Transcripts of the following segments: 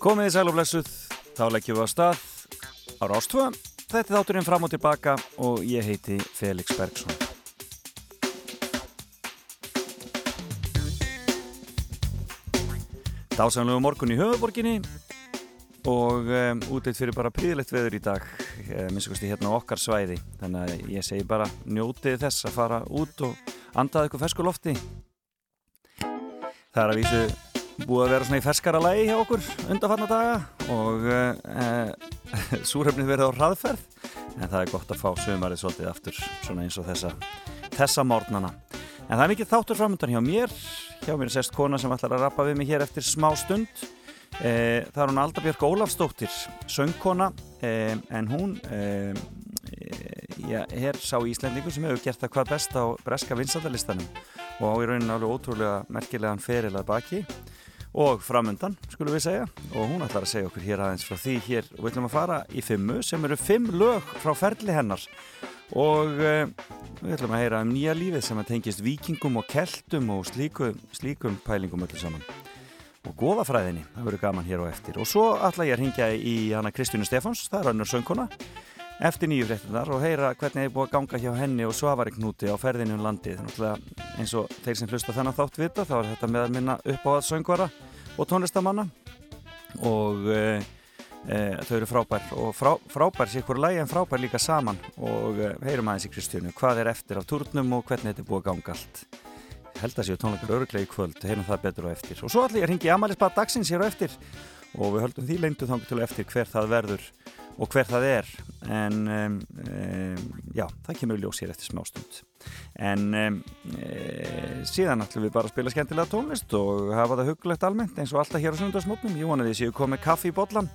Komið í sæl og blessuð, þá leggjum við á stað á Rástvö. Þetta er þátturinn fram og tilbaka og ég heiti Felix Bergsson. Dásanlegu morgun í höfuborginni og um, útleitt fyrir bara príðilegt veður í dag, minnst hérna á okkar svæði. Þannig að ég segi bara njótið þess að fara út og andaði ykkur ferskulofti. Það er að vísu búið að vera svona í ferskara lægi hjá okkur undanfarnar daga og e, súröfni verið á hraðferð en það er gott að fá sömarið svolítið aftur svona eins og þessa þessa mórnana. En það er mikið þáttur framöndan hjá mér, hjá mér er sérst kona sem ætlar að rappa við mig hér eftir smá stund. E, það er hún Aldabjörg Ólafsdóttir söngkona e, en hún já, er sá íslendingur sem hefur gert það hvað best á breska vinsaldalistanum og á í rauninu alveg ótrúlega merkilegan ferilað baki og framöndan, skulum við segja. Og hún ætlar að segja okkur hér aðeins frá því hér. Og við ætlum að fara í fimmu sem eru fimm lög frá ferli hennar. Og uh, við ætlum að heyra um nýja lífið sem að tengist vikingum og keltum og slíku, slíkum pælingum öllu saman. Og goðafræðinni, það verður gaman hér og eftir. Og svo ætla ég að ringja í hana Kristjónu Stefáns, það er önnur söngkona eftir nýju fréttunar og heyra hvernig það er búið að ganga hjá henni og Svavari Knúti á ferðinu um landið. Eins og þeir sem hlusta þennan þátt vita þá er þetta með að minna upp á að söngvara og tónlistamanna og e, e, þau eru frábær og frá, frábær sér hverju lægi en frábær líka saman og e, heyrum aðeins í Kristjónu hvað er eftir af turnum og hvernig þetta er búið að ganga allt. Held að séu tónleikar öruglega í kvöld, heyrum það betur og eftir. Og svo ætlum ég að ringi Amalisbað dagsins hér og eftir og við höldum því leindu þangu til eftir hver það verður og hver það er. En um, um, já, það kemur ljós hér eftir smástund en um, e, síðan ætlum við bara að spila skemmtilega tónlist og hafa það hugulegt almennt eins og alltaf hér á sundarsmótnum ég vona því séu komið kaffi í botlan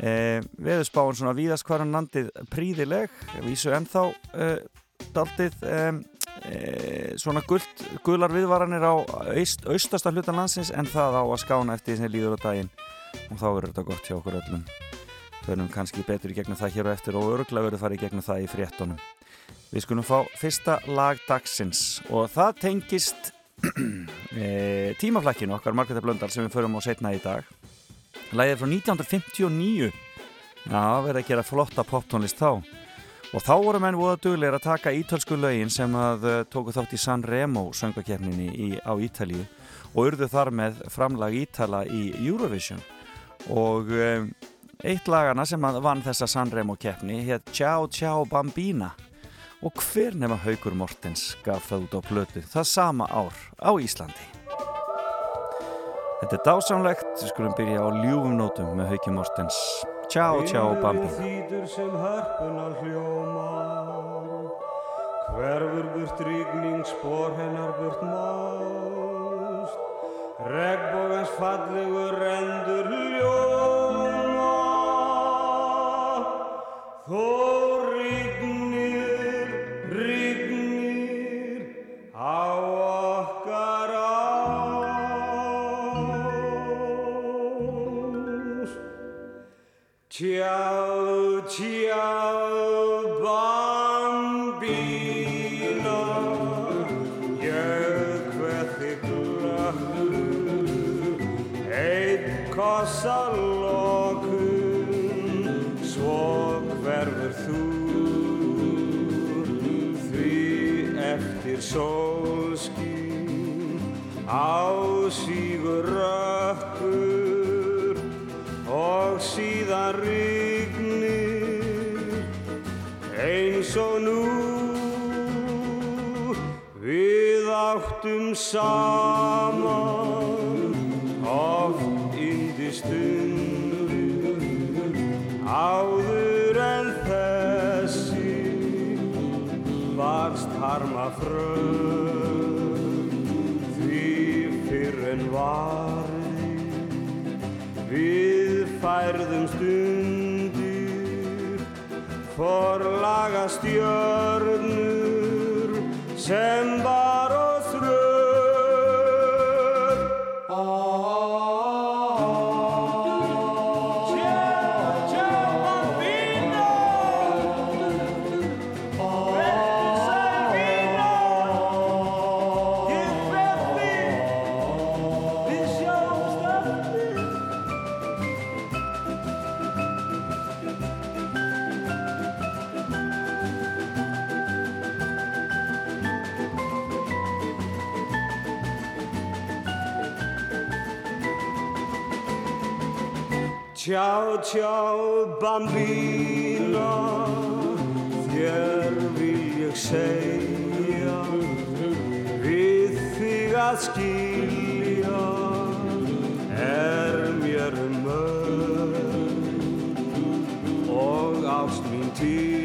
e, veðurspáin svona víðast hverjan landið príðileg vísu ennþá e, daldið e, svona gullt, gular viðvaranir á aust, austasta hlutan landsins en það á að skána eftir því sem líður á daginn. Og þá verður þetta gott hjá okkur öllum Förum kannski betur í gegnum það hér og eftir og öruglega verður farið í gegnum það í fréttonum. Við skulum fá fyrsta lag dagsins og það tengist e, tímaflakkinu okkar Margreðar Blöndal sem við förum á setna í dag. Læðið frá 1959. Já, verður að gera flotta poptónlist þá. Og þá voru menn voða dugleir að taka ítölsku lögin sem að uh, tóku þátt í San Remo söngakefninni á Ítalíu og urðu þar með framlag Ítala í Eurovision og um, Eitt lagana sem vann þessa Sanremo keppni hétt Ciao Ciao Bambina og hver nema Haugur Mortens gaf það út á blötu það sama ár á Íslandi. Þetta er dásamlegt, við skulum byrja á ljúfum nótum með Haugur Mortens. Ciao Ciao Bambina. Hverfur burt ríkning, spór hennar burt mást Regbógans fallegur rendur ljóma Þó saman oft indi stundur áður en þessi varst harma fröð því fyrr en vari við færðum stundir forlaga stjörnur sem var Ciao, bambina, þér vil ég segja, við þig að skilja, er mér mörg og ást mín til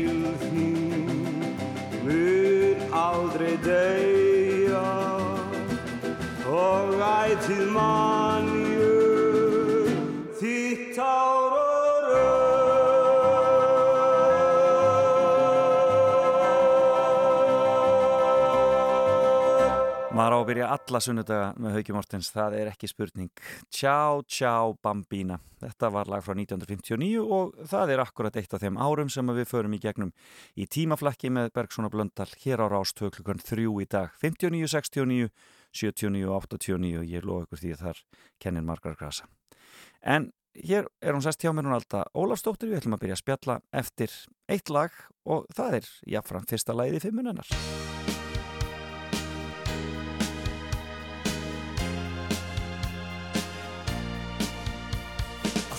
alla sunnudaga með Hauki Mortens, það er ekki spurning. Tjá, tjá, bambína. Þetta var lag frá 1959 og það er akkurat eitt af þeim árum sem við förum í gegnum í tímaflakki með Bergssona Blöndal hér á Rástvö klukkan 3 í dag. 59, 69, 79 og 89 og ég lofa ykkur því að þar kennir margar grasa. En hér er hún sest hjá mér hún alltaf Ólafsdóttir, við ætlum að byrja að spjalla eftir eitt lag og það er jáfnfram fyrsta lagið í fimmunennar.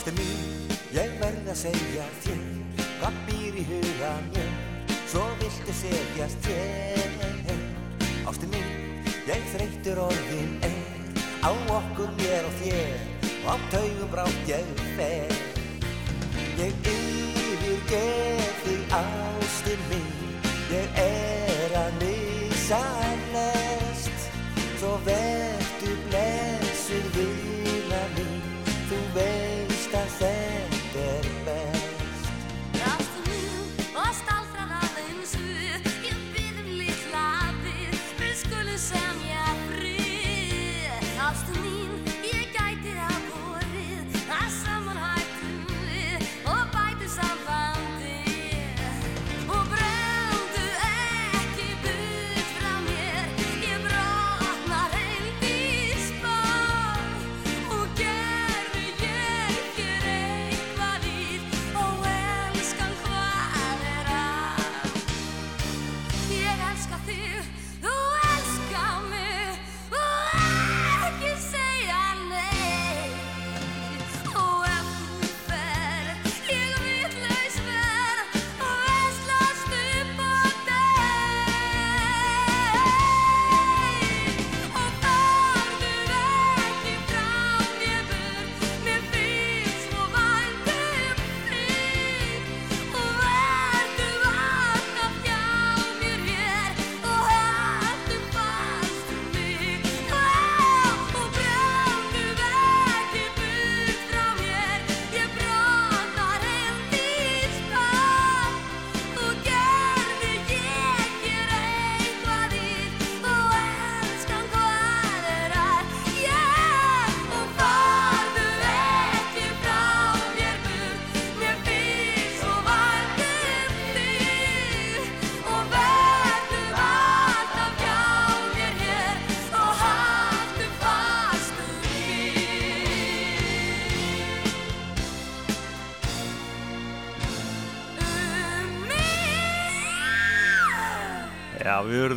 Ástu mín, ég verð að segja þér Hvað býr í huga mér? Svo viltu setjast hér Ástu mín, ég þreytur orðin er. Á okkur mér og þér Og á taugum brátt ég fer. Ég yfirgef þig ástu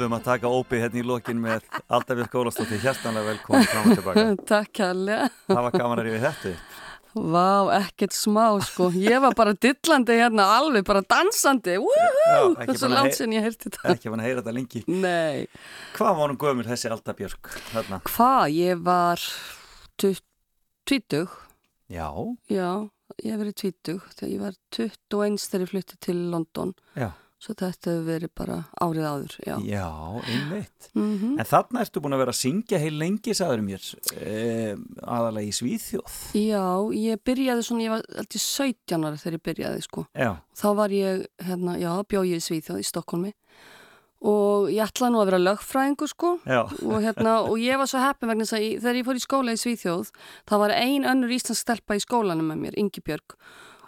Urðum að taka ópið hérna í lokin með Aldabjörg Gólastóttir, hjertanlega velkomin fram og tilbaka. Takk kærlega. Það var gaman að rífi þetta. Vá, ekkert smá sko. Ég var bara dillandi hérna, alveg bara dansandi. Búin að langt sem ég heyrti þetta. Ekki fann að heyra þetta lengi. Nei. Hvað var hún gömur þessi Aldabjörg þarna? Hvað? Ég var tut- tvítug. Já, Já, ég hef verið tvítug. Þegar ég var 21 þegar ég flutti til London. já, Svo þetta hefur verið bara árið áður. Já. já, einmitt. Mm En þarna ertu búin að vera að syngja heil lengi, sagður mér, e, aðalega í Svíþjóð. Já, ég byrjaði svona, ég var alltaf 17 ára þegar ég byrjaði sko. Já, Þá var ég, hérna, já, bjóð ég í Svíþjóð í Stokkólmi og ég ætlaði nú að vera lögfræðingu sko já, og, hérna, og ég var svo heppin vegna þess að ég, þegar ég fór í skóla í Svíþjóð þá var ein önnur íslensk stelpa í skólanum með mér, Ingi Björg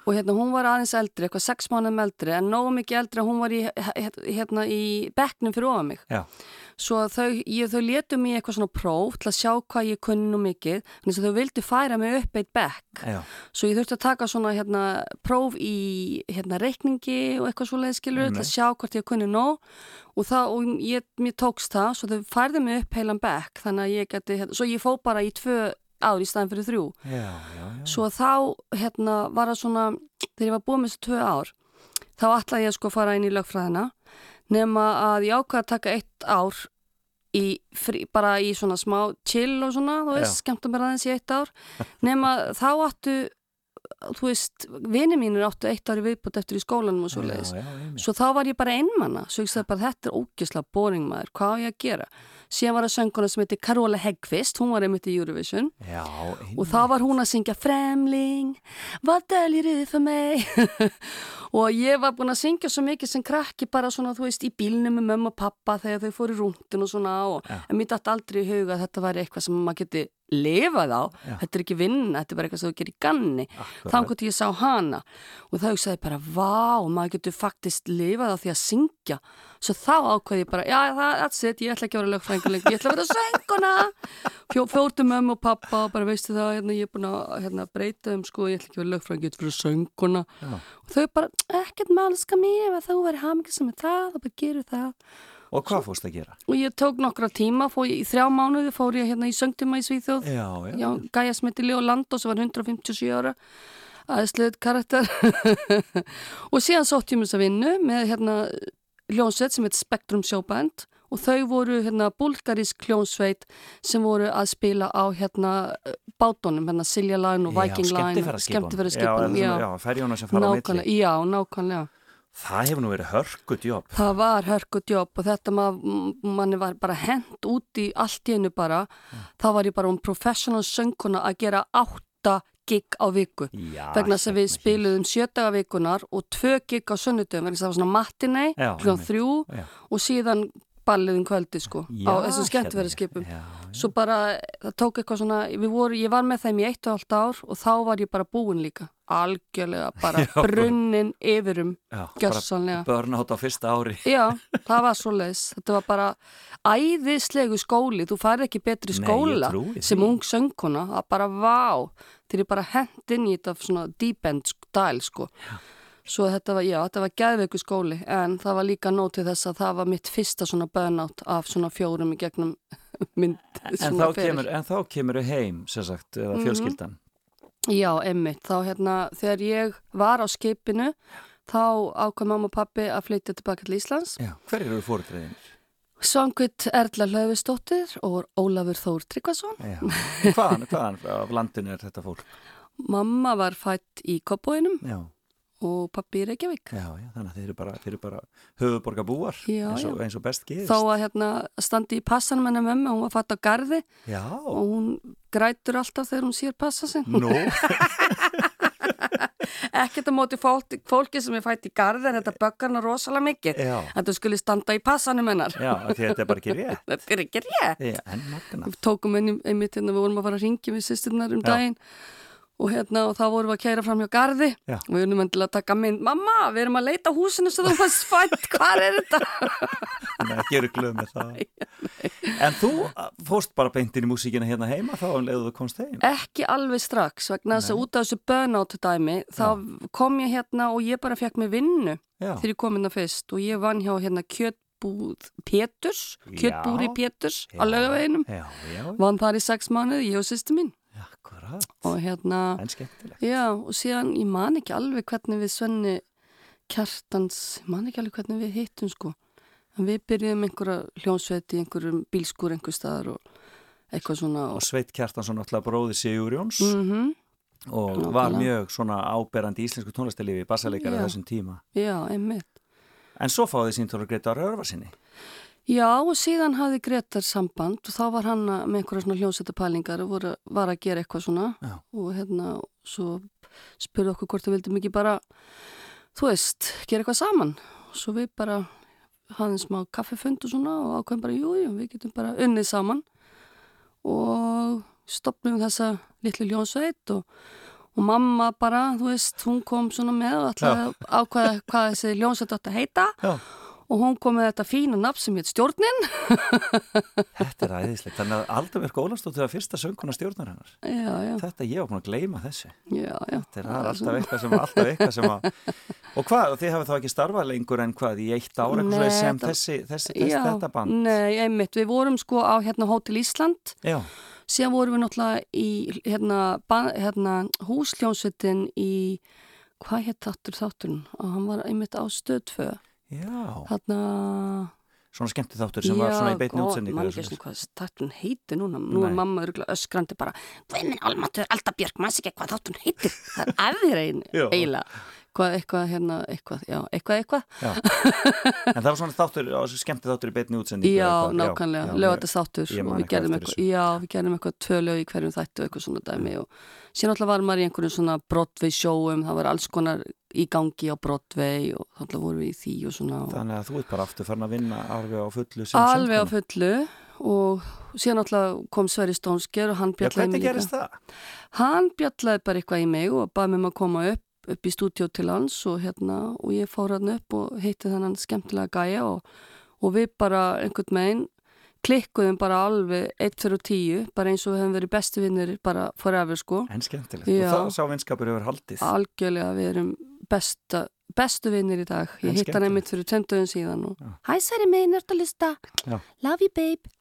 og hérna hún var aðeins eldri, eitthvað sex mánuðum eldri en nógu mikið eldri að hún var í, hérna, í bekknum fyrir ofan mig. Já, svo þau, ég, þau letu mig í eitthvað svona próf til að sjá hvað ég kunni nú mikið þannig að þau vildu færa mig upp eitt bekk. Já, Svo ég þurfti að taka svona hérna próf í hérna reikningi og eitthvað svoleiðis skilur til að sjá hvort ég kunni nóg. Og það, og ég, mér tókst það svo þau færði mig upp heilan bekk þannig að ég geti, hérna, svo ég fó bara í tvö ár í staðin fyrir þrjú Já, já, já. svo þá hérna var það svona þegar ég var búið með þessu tvö ár þá ætlaði ég sko að fara inn í lögfræðina nema að ég ákvað að taka eitt ár í frí, bara í svona smá chill og svona, þú veist, Já. skemmta mér aðeins í eitt ár nema þá áttu þú veist, vini mínir áttu eitt ári viðbútt eftir í skólanum og svo leiðis. Svo þá var ég bara einmanna, svo ég sagði bara þetta er ógislega boring maður, hvað á ég að gera? Síðan var það sönguna sem heitir Carola Hegqvist, hún var einmitt í Eurovision Já, og þá var hún að syngja Fremling, vad döljer du för mig? og ég var búin að syngja svo mikið sem krakki bara svona, þú veist, í bílnum með mömmu og pappa þegar þau fóru rúndin og svona og Já. en mér dætt aldrei í huga að þetta væri eitthvað sem maður geti lifað á, Já. þetta er ekki vinna, þetta er bara eitthvað sem þú gerir ganni þá hvort ég sá hana. Og þá hugsaði ég bara, vá, maður getur faktist lifað á því að syngja. Svo þá ákveði ég bara, já, that's it ég ætla ekki að vera lögfræðingur lengur, ég ætla að vera sönguna Fjó, fórtu mömmu og pappa og bara veistu það, hérna, ég er búin að hérna, breyta um, sko, ég ætla ekki að vera lögfræðingur, ég ætla að vera sönguna og þau bara, ekkert með elska mér ef þú verið hamingi sem er það, þá bara gerur það Og hvað fórst að gera? og ég tók nokkra tíma, fór í þrjá mánuði fór ég hérna í söngtíma í Svíþjóð Já, já. Já, Gaia sem heitir Leo Lando sem var 157 ára aðeinslega karakter og síðan sótt ég mér þess að vinnu með hérna hljónsveit sem heitir Spectrum Showband og þau voru hérna búlgarísk hljónsveit sem voru að spila á hérna bátunum, hérna Silja Line og Viking Line skemmtifæraskipunum. Já, já, ferjóna sem fara á milli. nákvæmlega, já, nákvæmlega Það hefur nú verið hörgut jobb. Það var hörkut jobb og þetta maður, manni var bara hent út í allt í einu bara. þá var ég bara um professional sönguna að gera átta gig á viku. Já, vegna þess að við spiluðum sjötaga vikunar og tvö gig á sunnudum, það var svona matinei, einmitt. þrjú Já. og síðan balliðum kvöldi sko, á þessum skemmtverðarskipum. Já, Svo bara, það tók eitthvað svona, voru, ég var með þeim í eitt og allt ár og þá var ég bara búin líka, algjörlega bara Já, brunnin yfirum, já, gjörsanlega. bara börnátt á fyrsta ári. Já, það var svo leiðis. Þetta var bara æðislegu skóli. Þú færði ekki betri Nei, skóla því. sem ung söngkona. Það bara vá. Þeir eru bara hent inn í þetta svona deep end stæl sko. Svo þetta var, já, þetta var geðveiku skóli en það var líka nót til þess að það var mitt fyrsta svona burnout af svona fjórum í gegnum mynd En þá, kemur, en þá kemur heim, sem sagt, eða Mhm. fjölskyldan. Já, emmitt. Þá hérna, þegar ég var á skipinu þá ákvað mamma og pappi að flytja tilbaka til Íslands Já. Hver eru fóruðriðin? Svangvitt Erla Hlöfustóttir og Ólafur Þór Tryggvason. Já. Hvaðan, hvaðan af landinu er þetta fólk? Mamma var fætt í Koppóinum Já, og pappi í Reykjavík. já, já, þannig að þeir eru bara, bara höfuborgarbúar Já, eins, og, eins og best gerist. Þó að hérna standi í passanum hennar mömmu, hún var fætt á garði Já, og hún grætur alltaf þegar hún sér passa sinn. nú, Ekkert á móti fólki, fólki sem er fætt í garði en þetta böggar hana rosalega mikið. já, Þetta skulle standa í passanum hennar. já, að þetta er bara ekki rétt. Þetta er ekki rétt. En. Við tókum einnig, einmitt hérna, við vorum að fara að ringi við sýsturnar um daginn og hérna og þá vorum við að kæra fram hjá garði Já. og við erum endilega að taka mynd Mamma, við erum að leita húsinu sem þú fannst fætt, hvað er þetta? Nei, ekki eru glöð með það. En þú fórst bara beint inn í músíkina hérna heima þá um leiðu þú komst heim. Ekki alveg strax, vegna þess að út af þessu burnout dæmi, þá kom ég hérna og ég bara fekk mig vinnu Já, þegar ég kom hérna fyrst og ég vann hjá hérna kjötbúð Péturs, kjötbúri Já. Péturs á Já. laugaveginum, já, já, vann þar í sex mánuði, ég og sýstu mín akkurat. og hérna, En skemmtilegt. já og síðan ég man ekki alveg hvernig við Svenni Kjartans, ég man ekki alveg hvernig við hittum sko, en við byrjuðum einhverja hljónsveit í einhverjum bílskur einhver staðar og eitthvað svona Og Sveit Kjartansson alltaf bróði Sigur Jóns mm og Nákvæmlega. var mjög svona áberandi í íslensku tónlistarlifi, bassaleikari Já. á þessum tíma. já, einmitt En svo fáði síntóra Gretar Örvarsinni. Já, og síðan hafði Gretar samband og þá var hann með einhverja svona hljómsættapælingar og voru, var að gera eitthvað svona Já. og hérna, svo spurði okkur hvort við vildum ekki bara, þú veist, gera eitthvað saman. Svo við bara hafðum smá kaffefund og svona og ákveðum bara, jú, jú, við getum bara unnið saman og stopnum þessa litlu hljómsveit og, og mamma bara, þú veist, hún kom svona með og að ákveða hvað þessi hljómsveit átti að heita Já. Og hún kom með þetta fína nafn sem heit stjórnin. Þetta er æðislegt. Þannig að Aldabjörg Ólastóttir var fyrsta sönguna stjórnar hennar. já, já, Þetta ég var búin að gleyma þessu. já, já. Þetta er alltaf eitthvað sem, alltaf eitthvað sem að... Og hvað, þið hafið þá ekki starfað lengur en hvað, í eitt ára Nei, sem þetta- þessi, þessi, þessi, þetta band? nei, einmitt, við vorum sko á hérna Hótel Ísland. Já, síðan vorum við náttúrulega í hérna, hérna húsljónsvitin í hvað hétt þáttur þátturinn? Og hann var einmitt á stöðfö Já, hérna svona skemmti þáttur sem var svona í beitni gott, útsendingu man eða ekki hvað þátturinn heitir núna. Nú er mamma örgulega öskrandi bara Guðminn Almatur, Alda Björk, maður sé ekki hvað þátturinn heitir? Það er aðeins Já. eiginlega. Hvað, eitthvað, hérna, eitthvað, já, eitthvað, eitthvað. Já. En það var svona þáttur, skemmti þáttur í beitni útsendingu Já, eitthvað. nákvæmlega, já, lögata þáttur. ég og við eitthvað gerðum eitthvað, já, við gerðum eitthvað tvö lög í hverjum þættu eitthvað svona dæmi og síðan alltaf var maður í einhverjum svona Broadway sjóum, það var alls konar í gangi á Broadway og þannig vorum við í því og svona og Þannig að þú ert bara aftur farin að vinna alveg á fullu alveg á fullu og síðan alltaf kom Sverri Stónsker og hann Já, bjallaði mig gerist líka. það? Hann bjallaði bara eitthvað í mig og baði mig um að koma upp upp í stúdíó til hans og hérna og ég fór hann upp og heitti þennan skemmtilega gæja og, og við bara einhvern megin klikkuðum bara alveg 1 fyrir 10 bara eins og við hefum verið bestu vinnir bara forever sko En skemmtilegt. Já. Og það sá vinskapur hefur haldið. algjörlega við erum besta, bestu vinnir í dag ég hitt hann einmitt fyrir tönduðum síðan og Já. Hæ Sverri minn, ertu að lista? Já. Love you babe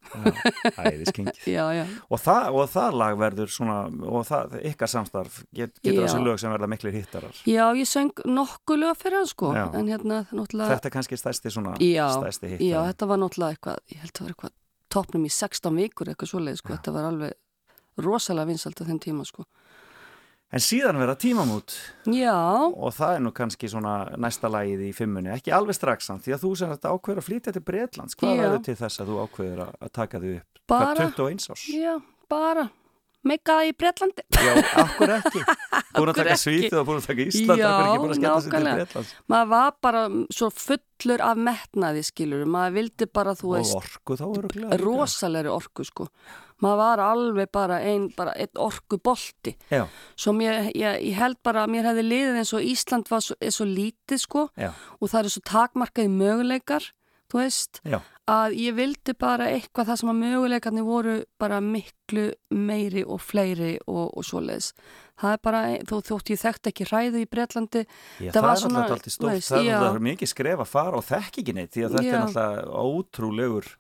Æðis kengið. Já, já, Og það, og það lag verður svona, og það, ykkar samstarf, get, getur Já. þessi lög sem verða miklir hittarar. já ég söng nokkulega fyrir hann sko Já. en hérna náttúrulega Þetta er kannski stærsti svona, Já, stærsti hittar. Já, þetta var náttúrulega eitthvað, ég held að það var eitthvað topnum í 16 vikur eitthvað svoleið, sko, þetta var alveg rosalega vinsalt á þeim tíma, sko. En síðan verða tímamút Já, og það er nú kannski svona næsta lagið í fimmunni, ekki alveg strax samt, því að þú sem þetta ákveður að flytja til Breitlands, hvað verður til þess að þú ákveður að taka þau upp? Bara- Hvað, 21 árs? já, bara meika það í Bretlandi. Já, akkur ekki. Búin að taka. Svíþjóð og búin að taka Ísland, Já, nákvæmlega. Maður var bara svo fullur af metnaði, skilur, maður vildi bara, þú Og veist, orku rosalegri orku, sko. Maður var alveg bara ein, bara einn orku bolti. Svo mér, ég, ég held bara að mér hefði liðið eins og Ísland var svo, er svo lítið, sko, já, og það eru svo takmarkaði möguleikar, þú veist, já. að ég vildi bara eitthvað það sem að möguleikarnir voru bara miklu meiri og fleiri og, og svoleiðis. Það er bara, þó þótt ég þekkt ekki ræðu í Bretlandi, Já, Það það, er svona, náttúrulega alltaf stórt, veist, það, er mikið skref að fara og þekk ekki neitt því að þetta Já. er náttúrulega ótrúlegur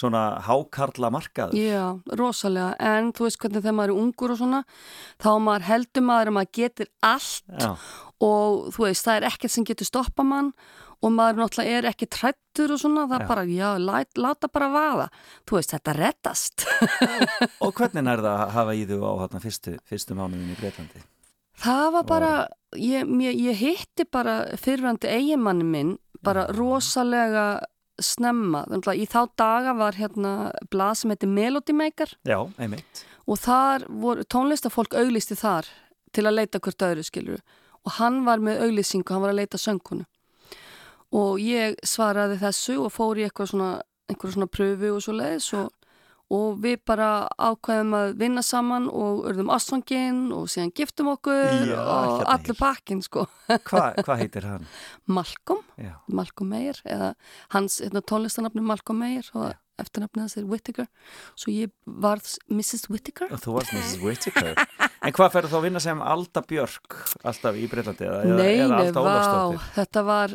svona hákarla markaður. já, rosalega, en þú veist hvernig þegar maður er ungur og svona, þá maður heldur maður að maður getur allt Já, og þú veist, það er ekkert sem getur stoppa mann og maður náttúrulega er ekki trættur og svona, það Já. bara, já, lát, láta bara vaða. Þú veist, þetta reddast. og hvernig er það að hafa í þú á þarna fyrstu, fyrstu mánuðin í Breitlandi? Það var bara, ég, mér, ég hitti bara fyrrandi eiginmanni minn bara rosalega snemma. Í þá daga var hérna blað sem heitir Melody Maker Já, einmitt. og þar voru tónlistafólk auglisti þar til að leita hvert öðru skilur og hann var með auglýsingu, hann var að leita söngkonu og ég svaraði þessu og fór í eitthvað svona, einhverja svona pröfu og svo leiðis og, og við bara ákveðum að vinna saman og urðum ástfangin og síðan giftum okkur Já, og hérna allur hér. pakkin sko Hva, hvað heitir hann? Malcolm, Já, Malcolm Meyer eða hans hérna, tónlistanafni Malcolm Meyer og eftirnafnið hans er Whittaker svo ég varð Mrs. Whittaker og þú varst Mrs. Whittaker. En hvað ferðu þá að vinna sem Alda Björk alltaf í Breitlandi eða, Nei, eða nei, Alda Ólafsdóttir? þetta var,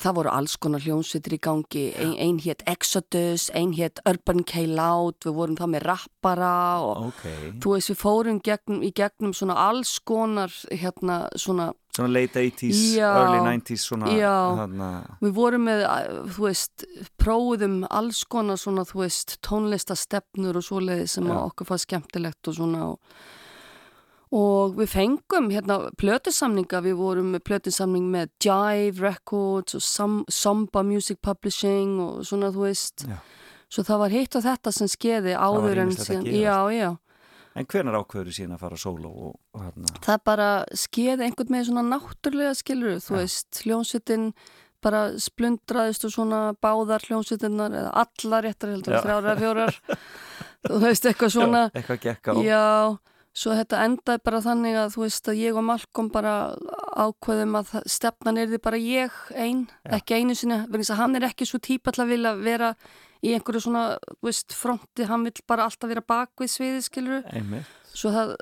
það voru alls konar hljónsveitir í gangi, ein, ein hétt Exodus, ein hétt Urban K-Loud, við vorum þá með rappara og Ok, þú veist við fórum gegnum, í gegnum svona alls konar hérna svona, svona late 80s, Já, early 90s svona, já. þarna, við vorum með, þú veist, prófuðum alls konar svona, þú veist, tónlistastefnur og svoleiði sem Já. okkur fannst skemmtilegt og svona og Og við fengum hérna plötusamninga, við vorum með plötusamning með Jive Records og Sam, Samba Music Publishing og svona þú veist. Já. Svo það var hitt og þetta sem skeiði áður en síðan. Já, já. En hvenar ákveður síðan að fara sóló og, og hérna? Það bara skeiði einhvern með svona náttúrulega skilur, þú Já. veist, hljónsutin bara splundraðist og svona báðar hljónsutinnar eða allar réttar heldur, Já. þrjára, fjórar. þú veist, eitthvað svona. Já, eitthvað gekk á. Já, svo þetta endaði bara þannig að þú veist að ég og Malcolm bara ákveðum að stefnan er því bara ég einn, ekki einu sinni vegna þess að hann er ekki svo típa að vilja vera í einhverju svona, þú veist, fronti hann vil bara alltaf vera bakvið sviði, skilur Einmitt. svo það,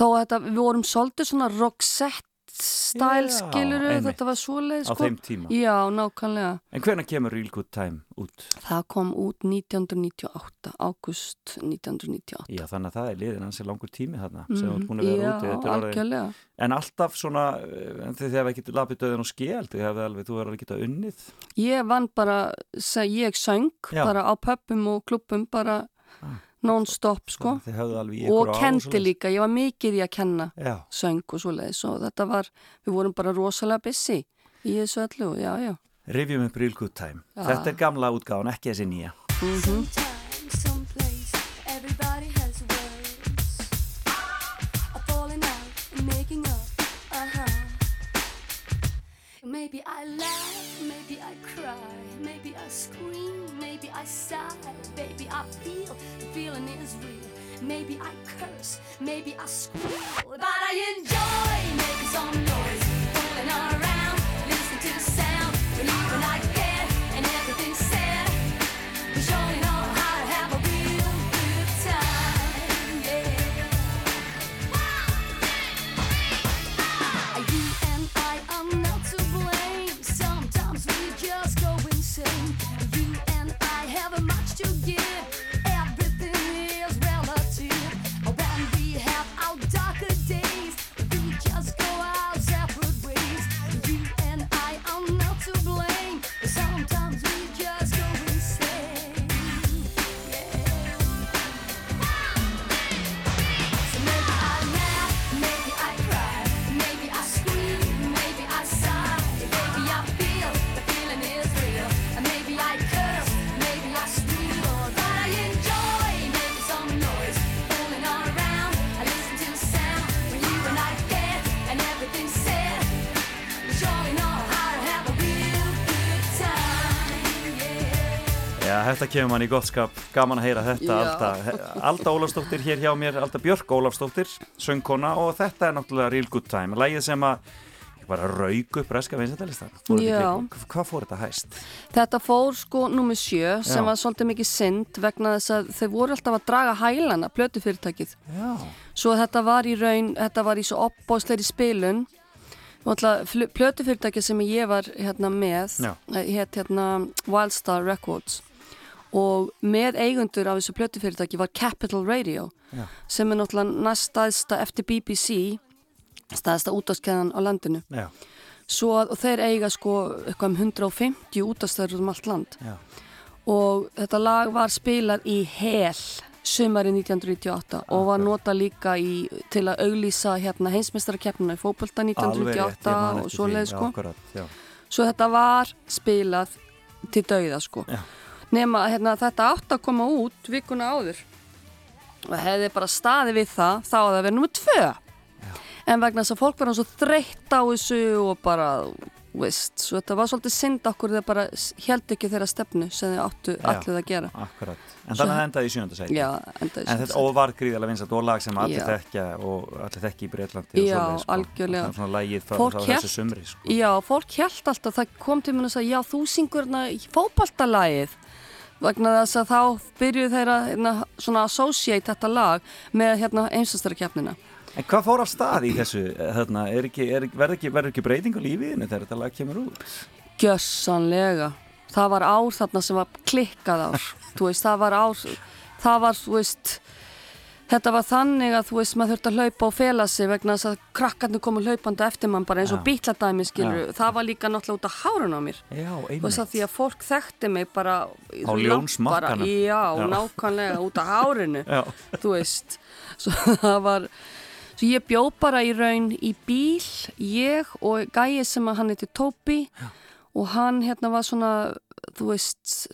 að þetta, við vorum svolítið svona roxett stæl Já, skiluru, einmitt. þetta var svoleið á sko. þeim tíma. Já, nákvæmlega. En hvernig kemur Real Good Time út? Það kom út 1998, águst 1998. Já, þannig að það er liðin hansi langur tími þarna sem þú ert búin að vera úti. Er algjörlega. En alltaf svona, en þið hefði ekki lapið döðin og skeld, alveg, þú hefði alveg getað unnið. Ég vann bara, ég söng Já. bara á pöppum og klubbum bara Ah. Non-stop sko. Og kendi líka, ég var mikið í að kenna Já, söng og svoleiðis og þetta var, við vorum bara rosalega busy í þessu öllu, já, já. rifjum upp Real Good Time. Já. Þetta er gamla útgáðan, ekki þessi nýja. Sometimes, someplace, Maybe I laugh, maybe I cry, maybe I scream, maybe I sigh, baby I feel the feeling is real. Maybe I curse, maybe I squeal, but I enjoy making some noise, fooling around, listening to the sound, believing I þetta kemur mann í gott skap, gaman að heyra þetta. Alda, Alda Ólafsdóttir hér hjá mér, Alda Björk Ólafsdóttir söngkona og þetta er náttúrulega Real Good Time lægið sem að bara rauk upp reska vinsendalistan Já. Hvað fór þetta hæst? Þetta fór sko nummer sjö sem Já. var svolítið mikið synd vegna þess að þau voru alltaf að draga hælana, plötufyrirtækið. Já, Svo þetta var í raun, þetta var í svo opbóðsleiri spilun plötufyrirtæki sem ég var hérna með hétt hérna Wildstar Records og með eigundur af þessu plötufyrirtæki var Capital Radio Já. sem er náttúrulega næst staðsta eftir BBC staðsta útáskeðan á landinu já, Svo að þeir eiga sko eitthvað um 150 útastöður um allt land já, og þetta lag var spilað í hel sumari 1998 og var nota líka í, til að auglýsa hérna heimsmeistarakeppnuna í fókbalta alveg rétt 1998 ég man og svo leið sko. Svo þetta var spilað til dauða sko. Já. Nema hérna, þetta átt að koma út vikuna áður og hefði bara staði við það þá að það verið nummið tvö. En vegna þess að fólk hann svo þreytt á þessu og bara, veist, svo þetta var svolítið synd okkur þegar bara held ekki þeirra stefnu sem þið áttu Já. allir að gera. Akkurat, en þannig að endaði í sjönda sæti Já, endaði En þetta og var gríðarlega vinsat og lag sem allir Já. þekkja og allir þekki í Breitlandi og Já, svoleiðis, sko. algjörlega. Það er svona lagið frá hélt- þessu sumri sko. Já, fólk held alltaf, það kom til mér að segja, já, þú syngur vegna þess að þá byrjuð þeirra hérna, svona associate þetta lag með hérna einstastarkeppnina. En hvað fór af stað í þessu? Þarna, er ekki, er, verður, ekki, verður ekki breyting á lífiðinu þegar þetta lag kemur út? Gjössanlega. Það var ár þarna sem var klikkað ár. veist, það var ár, það var, þú veist, þetta var þannig að þú veist, maður þurfti að hlaupa og fela sig vegna þess að krakkarnir komu hlaupandi eftir mann bara eins og Já. bítladæmi, skilur. Já. Það var líka náttúrulega út af hárun á mér. Já, veist einmitt. að því að fólk þekkti mig bara Á ljónsmakkanum. Já, Já. nákvæmlega út af hárinu Já, þú veist svo það var svo ég bjó bara í raun í bíl ég og gæi sem að hann heiti Tóbi og hann hérna var svona þú veist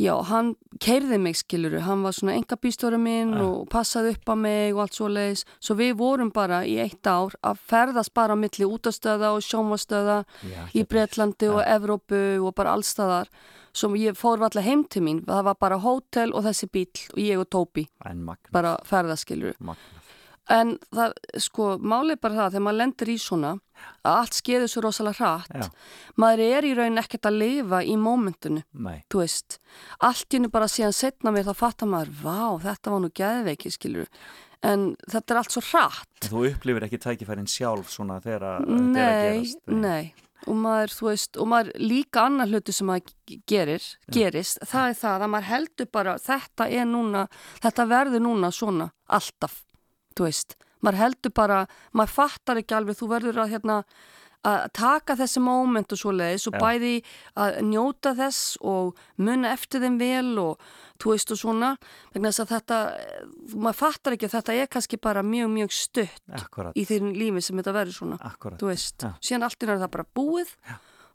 já, hann keirði mig skiluru hann var svona enga bílstóra minn og passaði upp á mig og allt svo leiðis svo við vorum bara í eitt ár að ferðast bara á milli útastöða og sjónvastöða Já, í Breitlandi og Evrópu og bara allstaðar sem ég fór alltaf heim til mín. Það var bara hótel og þessi bíl og ég og Tóbi bara ferðaskilur magna. En það, sko, málið bara það þegar maður lendir í svona að allt skeður svo rosalega hratt Já. maður er í raun ekkert að lifa í mómentinu Nei, þú veist, allt í hennu bara síðan setna mér þá fattar maður, vá, þetta var nú geðveiki skilur, en þetta er allt svo hratt. Þú upplifir ekki tækifærin sjálf svona þegar þetta er að Nei, gerast. nei. Og maður, þú veist, og maður líka annar hluti sem maður gerir, gerist það er það að maður heldur bara þetta er núna, þetta verður núna svona, alltaf, þú veist maður heldur bara, maður fattar ekki alveg þú verður að hérna að taka þessi moment og svo leiðis og Já. bæði að njóta þess og muna eftir þeim vel og þú veist og svona vegna þess að þetta, maður fattar ekki að þetta er kannski bara mjög mjög stutt Akkurat, í þeirn lífi sem þetta verður svona akkurat. þú veist, Já. síðan allt náttúrulega það bara búið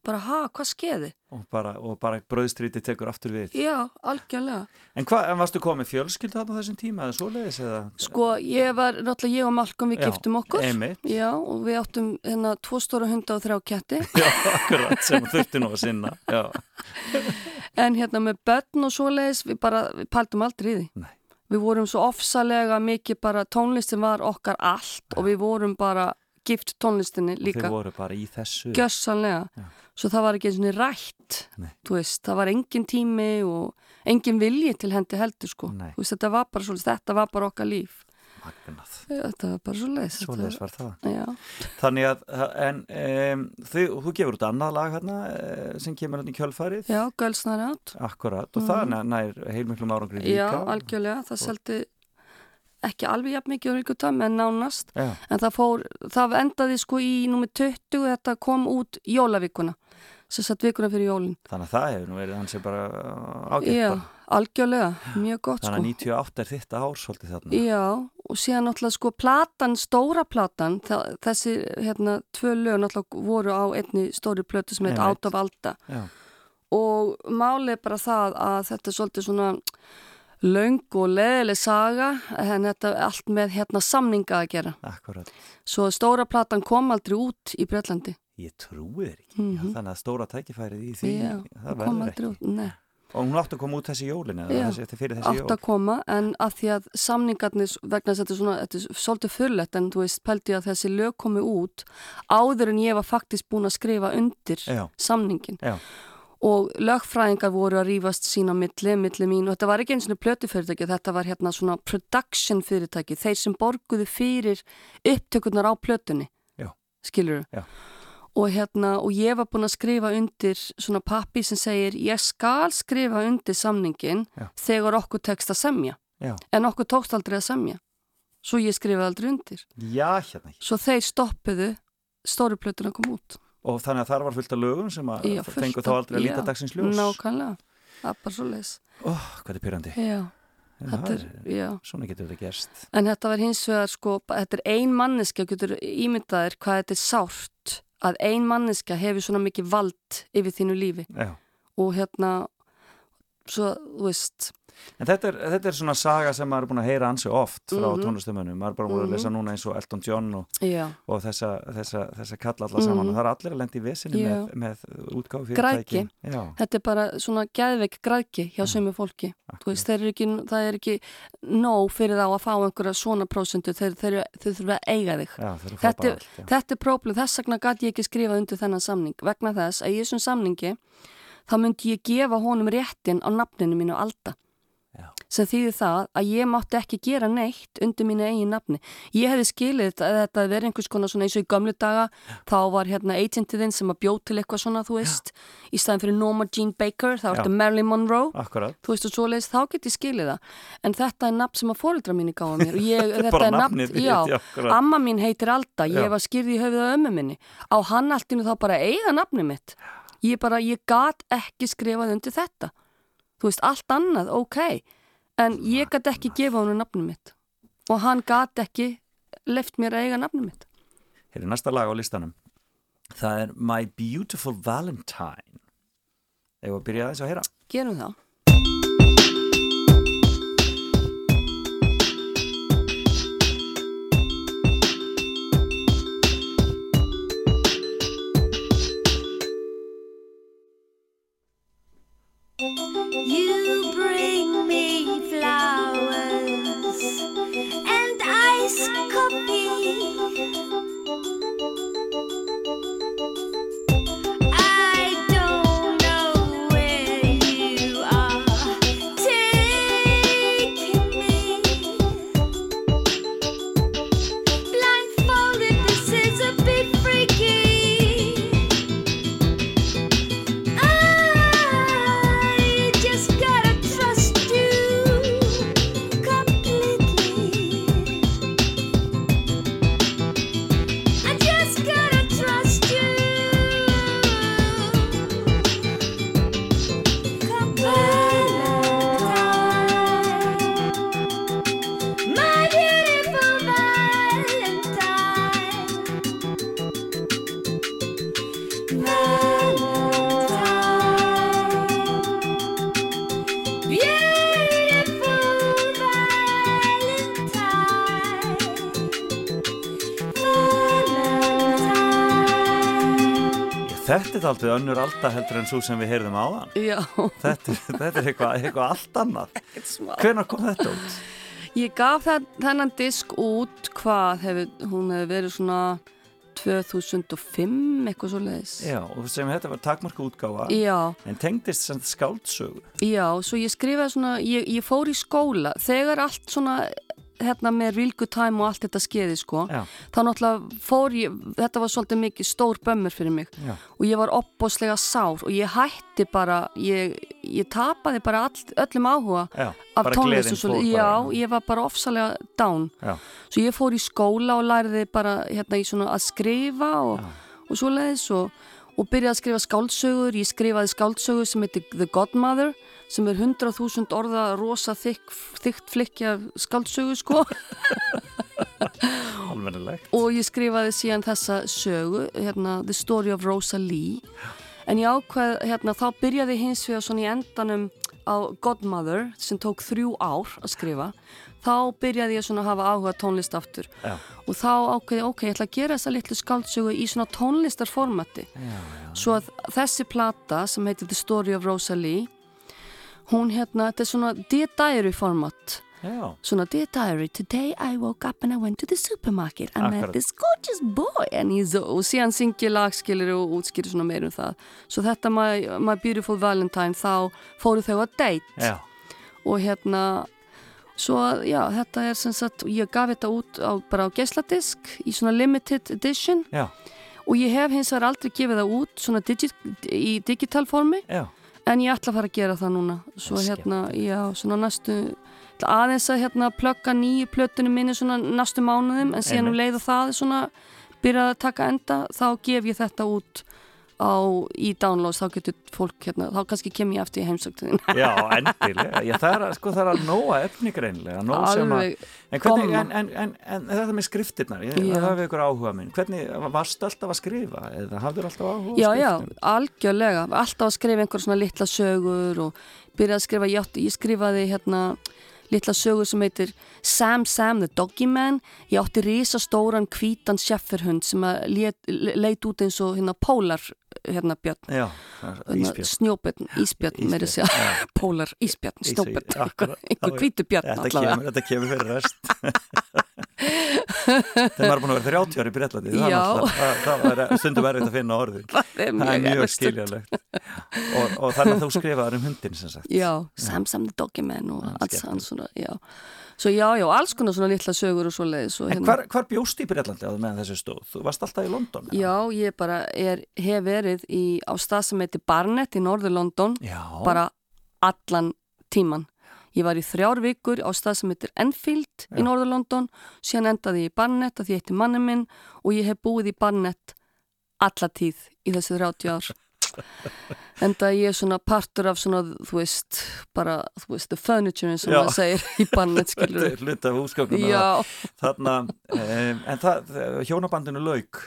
bara ha, hvað skeiði? Og bara, bara bröðstríti tekur aftur við. Já, algjörlega En hvað, en varstu komið fjölskyldu þarna þessum tíma eða svoleiðis eða? sko, ég var, náttúrulega ég og Malcolm við giftum okkur einmitt. Já, og við áttum hérna tvo stóra hunda og þrjá ketti Já, akkurat, sem þurfti nú að sinna. Já, en hérna með börn og svoleiðis við bara, við paldum aldrei í því Nei. Við vorum svo ofsalega mikið bara tónlistin var okkar allt og við vorum bara gift tónlistinni líka þeir voru bara í þessu. Gjössanlega, svo það var ekki eins og rætt, Nei. þú veist, það var engin tími og engin vilji til hendi heldur sko, veist, þetta var bara svolítið, þetta var bara okkar líf, Magnað. þetta var bara svolítið. Svoleiðis var það. Já, Þannig að, en um, þú, þú gefur út annað lag hérna eh, sem kemur hérna í kjölfarið. já, gölsnar átt, Akkurat, og það nær, heilmiklum árangri líka. já, algjörlega, það seldi ekki alveg jafn mikið ríkutam en nánast, Já, en það fór, það endaði sko í númið 20, þetta kom út jólavíkuna, sem satt vikuna fyrir jólin. þannig að það hefur nú verið hans er bara ágætt Já, algjörlega, mjög gott Þannig sko. að 98 er þitt ár svolítið þarna. Já, og síðan náttúrulega sko platan, stóra platan, þessi hérna tvö lög náttúrulega voru á einni stóri plötu sem heit. Out of Alda Já, og málið er bara það að þetta er svolítið svona löng og leðileg saga en þetta er allt með hérna samninga að gera. akkurat. Svo stóra platan kom aldrei út í Breitlandi. Ég trúi þér ekki. Já, þannig að stóra tækifærið í því. Já, það verður ekki. út, nei. Og hún átti að koma út þessi jólin eða Já, þessi, þetta fyrir þessi átt jól. að koma en að því að samningarnir vegna þess að þetta er svona, þetta er svolítið fullett en þú veist, pældi ég að þessi lög komi út áður en ég var faktist búin að skrifa undir Já. samningin Já, og lögfræðingar voru að rífast sína milli, milli mín. Og þetta var ekki eins og plötu fyrirtæki, þetta var hérna svona production fyrirtæki, þeir sem borguðu fyrir upptökurnar á plötunni. Já. skilur Já. og hérna, og ég var búin að skrifa undir svona pappi sem segir ég skal skrifa undir samningin Já. þegar okkur tekst að semja. Já, en okkur tókst aldrei að semja. Svo ég skrifaði aldrei undir. Hérna ekki. svo þeir stoppuðu stóru plötuna kom út Og þannig að þar var fullt af lögum sem að Já, fullt fengu af- þá aldrei að líta dagsins ljós. nákvæmlega, það er bara svo leis Ó, hvað er pyrrandi. Svona getur þetta gerst. En þetta var hins vegar sko, þetta er ein manneska, getur ímyndaðir hvað þetta er sárt að ein manneska hefur svona mikið vald yfir þínu lífi Já. og hérna, svo, þú veist, En þetta er, þetta er svona saga sem maður er búin að heyra ansi oft frá mm Mhm. tónlistamönnum. Maður er bara búin að lesa núna eins og Elton John og, og þessa, þessa, þessa kalla alla saman. Mhm. Og það er allir að lendi í vesinni Já. með, með útgáfi Græðgi. Já, þetta er bara svona geðveik græðki hjá sömu fólki. Veist, eru ekki, það er ekki nóg fyrir þá að fá einhverja svona prósendu, þeir, þeir, þeir þurfa að eiga þig. já, er að Þetta, allt. Þetta er próblem, þess vegna gæti ég ekki skrifað undir þennan samning vegna þess að í þessum samningi þá myndi ég gefa honum réttin á nafninu mínu Alda. Sem þýðir það að ég mátti ekki gera neitt undir mínu eigin nafni. Ég hefði skilið að þetta verið einhvers konar svona eins og í gömlu daga. Þá var hérna agentiðinn sem að bjóð til eitthvað svona þú veist, í staðin fyrir Norma Jean Baker þá Já. ertu Marilyn Monroe. Akkurat. þú veist og svoleiðis, þá get ég skilið það. En þetta er nafn sem að fóreldra mín gáða mér. Ég, þetta er nafn, já, já, amma mín heitir Alda, ég var skýrði í höfuð á ömmu minni. Á hann alltinu þá bara eiga nafni mitt? Ég bara, ég gat ekki skrifað undir þetta. Þú veist, allt annað, ok en ég gat ekki gefa hann nafni mitt og hann gat ekki left mér að eiga nafni mitt Hér er næsta lag á listanum. Það er My Beautiful Valentine. Eða að byrja þess að heyra. gerum það You bring me flowers and coffee. Þetta er aldrei önnur alda heldur en svo sem við heyrðum áðan. Já, Þetta, þetta er eitthvað, eitthvað allt annað. smá. Hvenær kom þetta út? Ég gaf það, þennan disk út hvað hefur, hún hefur verið svona 2005, eitthvað svo leiðis. Já, og sem þetta var takmarka útgáfa, Já, en tengdist sem skáldsögu. já, svo ég skrifaði svona, ég, ég fór í skóla, þegar allt svona, hérna með Real Good Time og allt þetta skeiði sko, Já, þá náttúrulega fór ég, þetta var svolítið mikið stór bömmur fyrir mig já, og ég var opbóslega sár og ég hætti bara, ég, ég tapaði bara all, öllum áhuga já. af tónlist og svo, fór já, bara. ég var bara ofsalega down svo ég fór í skóla og læriði bara hérna í svona að skrifa og, og svo leiðis og, og byrjaði að skrifa skáldsögur, ég skrifaði skáldsögur sem heitir The Godmother sem er 100.000 orða rosa þykk, þykkt flikkja skáldsögu sko. Alvennilegt. og ég skrifaði síðan þessa sögu, hérna The Story of Rosalie en ég ákveð, hérna, þá byrjaði hins vegar svona í endanum á Godmother sem tók þrjú ár að skrifa þá byrjaði ég svona að hafa áhuga tónlist aftur. Já, og þá ákveði, ok, ég ætla að gera þessa litlu skáldsögu í svona já. svo að þessi plata sem heitir The Story of Rosalie hún hérna, þetta er svona Dear Diary format. Já, svona Dear Diary, today I woke up and I went to the supermarket. I met this gorgeous boy and he's og síðan syngi lagskilir og útskýri svona meir um það. Svo þetta my, my Beautiful Valentine þá fóru þau að date. Já, og hérna svo já, þetta er sem sagt ég gaf þetta út á, bara á geisladisk í svona limited edition. Já, og ég hef hins vegar aldrei gefið það út svona digi, í digital formi. Já. en ég ætla að fara að gera það núna. Svo er hérna, já, svona næstu aðeins að hérna plugga nýju plötunum minni svona næstu mánuðum en síðan um Einmitt. leið og það svona byrjað að taka enda, þá gef ég þetta út á, í downloads þá getur fólk hérna, þá kannski kem ég aftur í heimsöktuðin Já, endilega. Já, það er, að- sko, það er að nóa efni greinlega. nóg sem að- En, hvernig, en, en, en, en þetta með skriftirnar, ég, það hefur ykkur áhuga minn. Hvernig, varstu alltaf að skrifa eða hafður alltaf áhuga Já, já, algjörlega, alltaf að skrifa einhver svona litla sögur og byrjaði að skrifa, ég, átti, ég skrifaði hérna litla sögur sem heitir Sam Sam the Doggy Man ég átti risastóran hvítan sjefferhund sem leit, leit út eins og hérna pólar hérna björn. Já, hérna, snjóbjörn, ísbjörn meiri segja, pólar, ísbjörn, snjóbjörn einhver, hvítu björn Þetta allavega. þetta kemur fyrir rest. Maður er búin að vera 30 ári í Breitlandi, það, það, það er stundum verið að finna orðin. það er Það mjög, mjög erfitt skiljanlegt. Og, og þannig að þú skrifaður um hundin sem sagt. Já, Sam Sam the Man og alls hann svona, já Svo já, já, alls konar svona litla sögur og svo leiðis En hvar, hvar bjóst í Breitlandi á meðan þessu stóð? Þú varst alltaf í London? eða? Já, ég bara er, hef verið í, á stað sem heitir Barnet í Norður London Já. bara allan tíman. Ég var í þrjár vikur á stað sem heitir Enfield í Já. Norður London, síðan endaði ég í Barnet að því ég heitti manni minn og ég hef búið í Barnet alla tíð í þessi 30 ár. Enda ég er svona partur af svona, þú veist, bara, þú veist, the furniture sem maður segir í Þetta skilur er hlut af húsgögnum. Já, Þarna, um, en það, hjónabandinu lauk.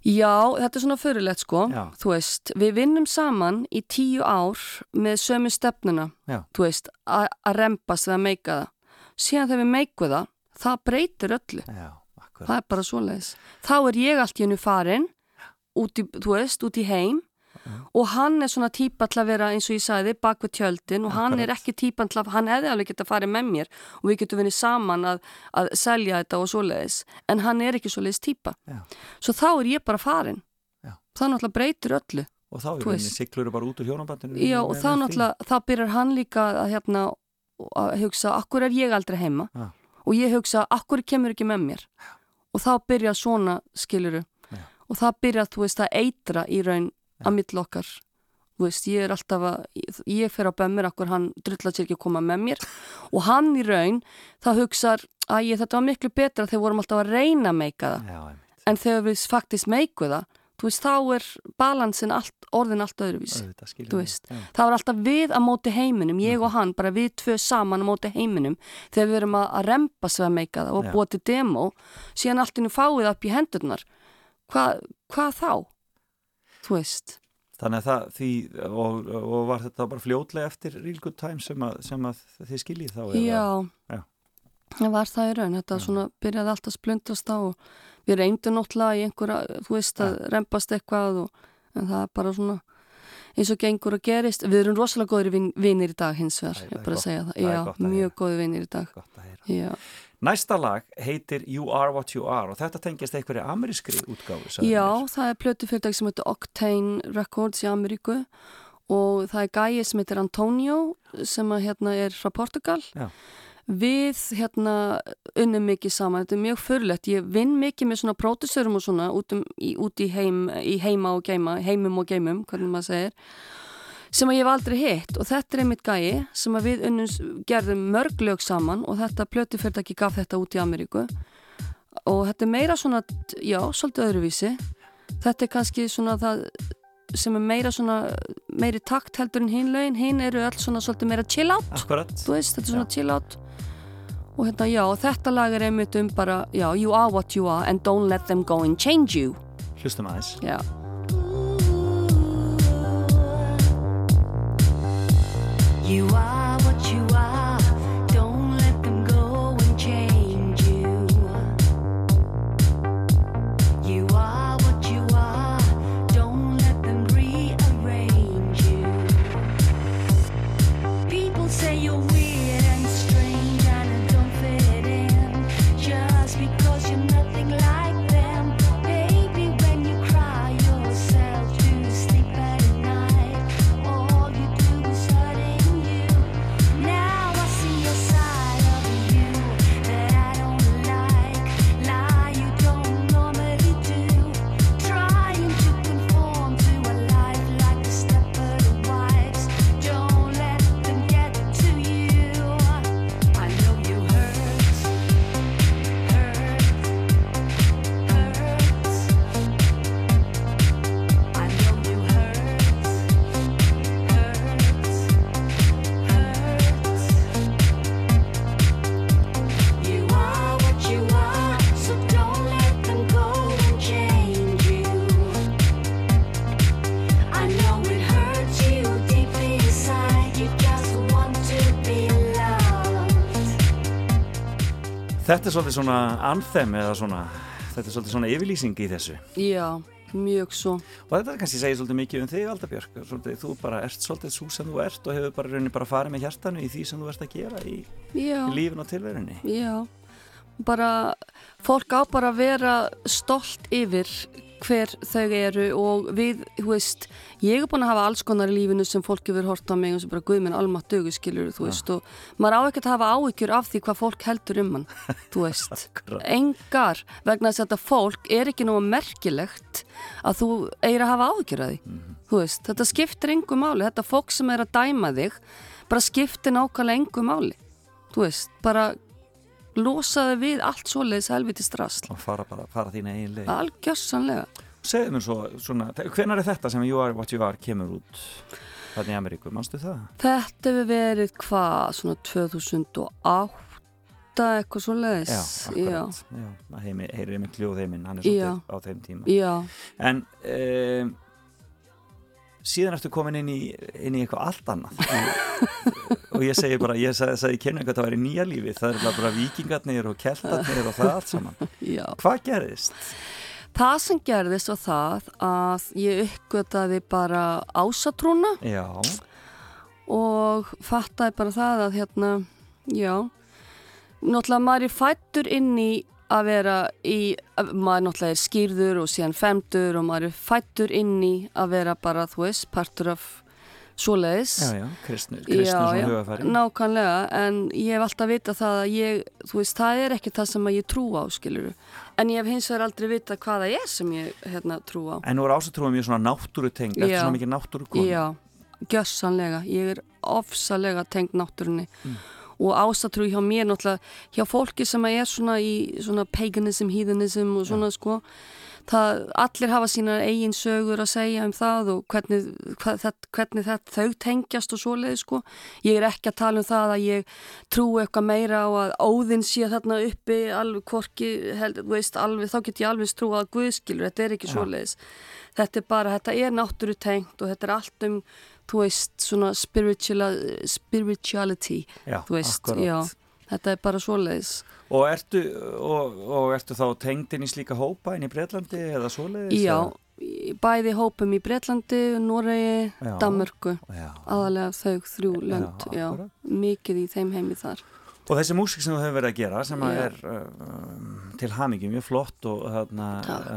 Já, þetta er svona fyrirlegt sko, Já. þú veist, við vinnum saman í tíu ár með sömu stefnuna, Já. þú veist, að rempast við að meika það. Síðan þegar við meikum það, það breytir öllu, Já, það er bara svoleiðis. Þá er ég allt í hennu farin, út í, þú veist, út í heim og hann er svona típa til að vera eins og ég sagði bak við tjöldin og hann er Akkurat. ekki típan til að, hann hefði alveg geta farið með mér og við getum verið saman að, að selja þetta og svoleiðis, en hann er ekki svoleiðis típa. Já. Svo þá er ég bara farin. Já. Það náttúrulega breytir öllu. Og þá veist. siglur bara út úr hjónabandinu. Já, og þá náttúrulega, þá byrjar hann líka að hérna, að hugsa, akkur er ég aldrei heima? Já. Og ég hugsa, akkur kemur ekki með mér? Og þá byrjar svona, skiluru. Og það byrjar, þú veist, að eitra í raun að mill okkar. Þú veist, ég er alltaf að, ég fer á bömmir, akkur hann drullar sér ekki að koma með mér. Og hann í raun, það hugsar, að ég, þetta var miklu betra þegar vorum alltaf að reyna að meika það. Já. En þegar við faktist meiku það, þú veist, þá er balansin allt, orðin allt öðruvísi. Þú veist, Já. það var alltaf við að móti heiminum, ég og hann, bara við tvö saman að móti heiminum, þegar við erum að, að rempa sig að meika það og búa til demo, síðan allt innu fáið upp í hendurnar. Hva, hvað þá? Þú veist, Þannig að það, því, og, og var þetta bara fljótlega eftir Real Good Time sem að, sem að þið skiljið þá? já, það var það í raun, þetta svona byrjaði allt að splundrast á og við reyndum náttúrulega í einhverja, þú veist, að rempast eitthvað og en það er bara svona eins og gengur og gerist. Við erum rosalega góðir vin, vinir í dag hins vegar ég bara gott. að segja það, já, að mjög góðir vinir í dag. Gott að heyra. já, Næsta lag heitir You Are What You Are og þetta tengist einhverju amerískri sagði já mér. það er plötu fyrirtæk sem heitir Octane Records í Ameríku og það er gæi sem heitir Antonio sem að hérna er frá Portugal Já. við hérna unnum mikið saman, þetta er mjög förlegt ég vinn mikið með svona pródusörum og svona út, um, í, út í, heim, í heima og geima heimum og geimum, hvernig maður segir sem að ég hef aldrei hitt. Og þetta er einmitt gæi sem að við unnum gerðum mörg lög saman og þetta plötufyrirtæki gaf þetta út í Ameríku. Og þetta er meira svona, já, svolítið öðruvísi. Þetta er kannski svona það sem er meira svona meiri takt heldur en hinn lögin. Hinn eru öll svona svolítið meira chill out. Akkurat. þú veist, þetta er svona chill out. Og hérna, já, þetta lag er einmitt um bara, já, you are what you are and don't let them go and change you. Hlustum aðeins. já, You are what you are. Þetta er svolítið svona anthem eða svona, þetta er svolítið svona yfirlýsing í þessu. já, mjög svo Og þetta kannski segir svolítið mikið um þig, Aldabjörg. Svolítið, þú bara ert svolítið svo sem þú ert og hefur bara rauninni bara farið með hjartanu í því sem þú ert að gera í, í lífin og tilverunni. já bara, fólk á bara að vera stolt yfir hver þau eru og við, þú veist, ég er búin að hafa alls konar í lífinu sem fólk hefur hort á mig og sem bara guð minn almatt dögu skilur, þú veist og maður á ekkert að hafa áhyggjur af því hvað fólk heldur um hann, þú veist. Engar, vegna þess að þetta fólk er ekki nógu merkilegt að þú eigir að hafa áhyggjur af því þú veist, þetta skiptir engu máli þetta fólk sem er að dæma þig bara skiptir nákvæmlega engu máli þú veist, bara losaði við allt svoleiðis helviti strasl Og fara bara, fara þína eigin leið. algjörsanlega Segðu mér svo, svona, hvenar er þetta sem You Are What You Are kemur út þarna í Ameríku, manstu það? þetta hefur verið hvað, svona 2008 eitthvað svoleiðis Já, akkurat. Já, það heimi, heyrir með kljóðheiminn, hann er Já. svolítið á þeim tíma. já, En um, síðan ertu komin inn í, inn í eitthvað allt annað og ég segi bara, ég sagði, sagði kemur eitthvað að það væri nýja lífi, það er bara vikingarnir og keltarnir og það allt saman. já Hvað gerðist? það sem gerðist var það að ég uppgötaði bara ásatrúna Já, og fattaði bara það að hérna, já náttúrulega maður er fættur inn í að vera í, að- maður náttúrulega er skýrður og síðan femtur og maður er fættur inn í að vera bara, þú veist, partur af svoleiðis já, já, kristnu, kristnu svona hugafæri. nákvæmlega, en ég hef alltaf vita það að ég, þú veist, það er ekki það sem ég trú á, skiluru en ég hef hins vegar aldrei vita hvað það er sem ég hérna trú á En nú er ásatrúum mjög svona náttúrutengd, eftir Já. svona mikið náttúrukonu. Já, gjössanlega, ég er ofsalega tengd náttúrunni Mm. Og ásatrú hjá mér náttúrulega, hjá fólki sem er svona í svona paganism, heathenism og svona sko, það, allir hafa sína eigin sögur að segja um það og hvernig, hvað, það, hvernig það, þau tengjast og svoleið sko, ég er ekki að tala um það að ég trú eitthvað meira á að óðinn sé þarna uppi alveg korki, held, veist, alveg, þá get ég alveg trú að guðskilur, þetta er ekki Já. svoleiðis. Þetta er bara, þetta er náttúru tengt og þetta er allt um, þú veist, svona spiritual, spirituality, já þú veist, akkurat. já, þetta er bara svoleiðis. Og ertu, og, og ertu þá tengd inn í slíka hópa inn í Breitlandi eða svoleiðis? Já, eða? bæði hópum í Breitlandi, Noregi. Danmörku aðalega þau þrjú lönd Já, já, mikið í þeim heimi þar Og þessi músík sem þú hefur verið að gera sem að er uh, til hamingi mjög flott og þarna,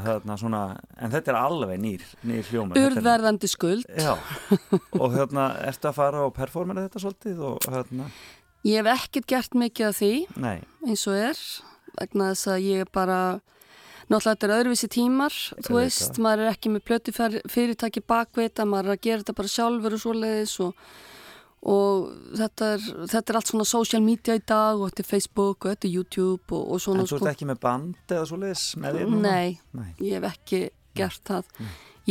þarna svona, en þetta er alveg nýr, nýr er- Urðverðandi skuld. Já, og hérna, ertu að fara og performera þetta svolítið og hérna, Ég hef ekkert gert mikið af því nei, eins og er vegna þess að ég bara náttúrulega þetta er öðruvísi tímar þú Auðvitað. veist, maður er ekki með plötu fyrirtæki bakveita, maður er að gera þetta bara sjálfur og svoleiðis og, og þetta, er, þetta er allt svona social media í dag og þetta er Facebook og þetta er YouTube og, og en svona þú ert ekki með band eða svoleiðis með þér? Nei, Nei. ég hef ekki gert það.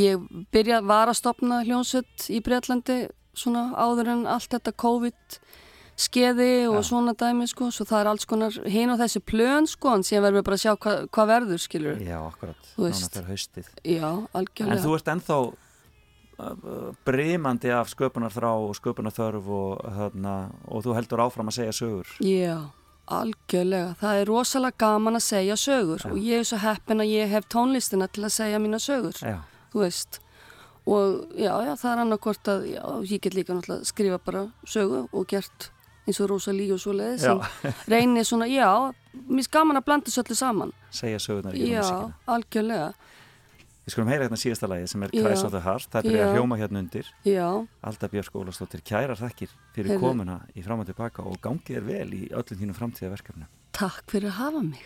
Ég byrja, var að stopna hljónsveit í Breitlandi svona áður en allt þetta COVID skeði og Já. svona dæmi sko, svo það er alls konar hinn og þessi plön sko, en síðan verðum við bara að sjá hva, hvað verður skilur. Já, akkurat, Þú nána veist. fyrir haustið. Já, En algjörlega. þú ert ennþá brimandi af sköpunarþrá og sköpunarþörf og, hérna, og þú heldur áfram að segja sögur. Já, algjörlega. Það er rosalega gaman að segja sögur Já. og ég er svo heppin að ég hef tónlistina til að segja mína sögur. Já, þú veist og já, já, það er annarkvort að já, ég get líka náttúrulega skrifa bara sögu og gert eins og rosa líg og svo leiðis Já. reynir svona, já, mér er gaman að blanda þessu öllu saman segja sögurnar í já, algjörlega Við skulum heyra hérna síðasta lagi sem er. Cries of the Heart. Það byrjað að Já. hljóma hérna undir. já, Alda Björk Ólastóttir, kærar þakkir fyrir Heyrðu. komuna í fram og tilbaka og gangið er vel í öllum þínum framtíðaverkefnum. takk fyrir að hafa mig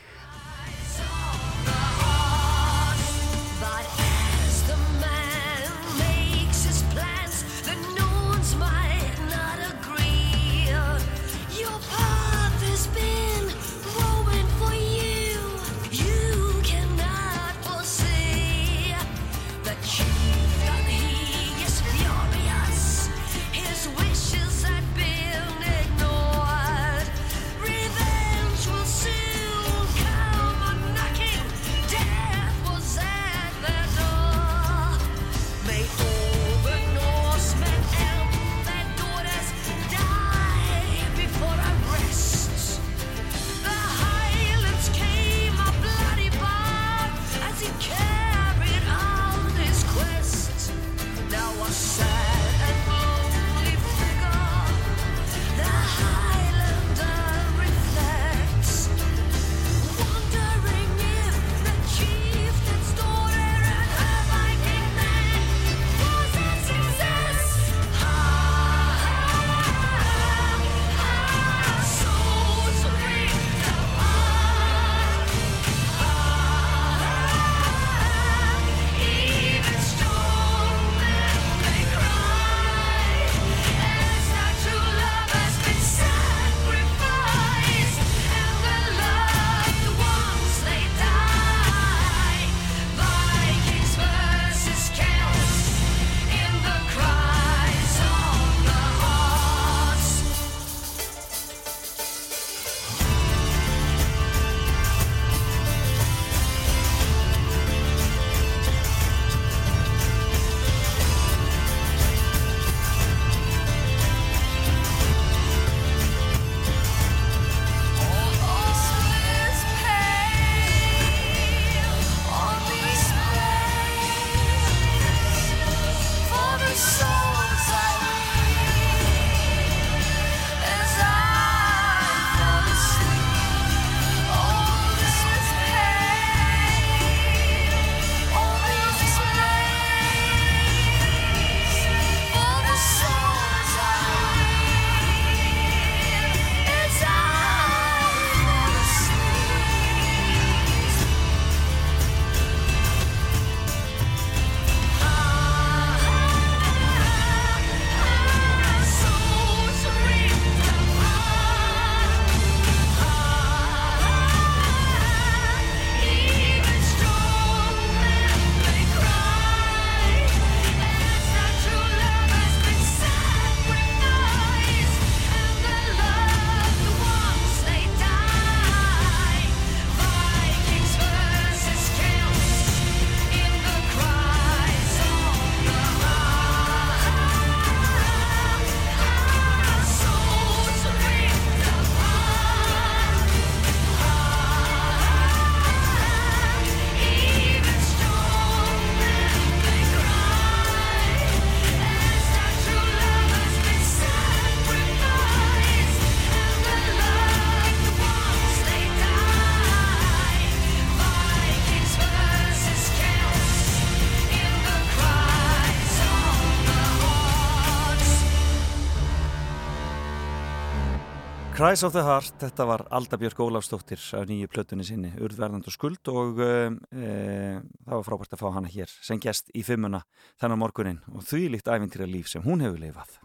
Cries of the Heart, þetta var Alda Björk Ólafsdóttir af nýju plötunni sinni, Urðverðand og skuld og e, það var frábært að fá hana hér sem gest í fimmuna þennan morgunin og því líkt æfintýra líf sem hún hefur leifað.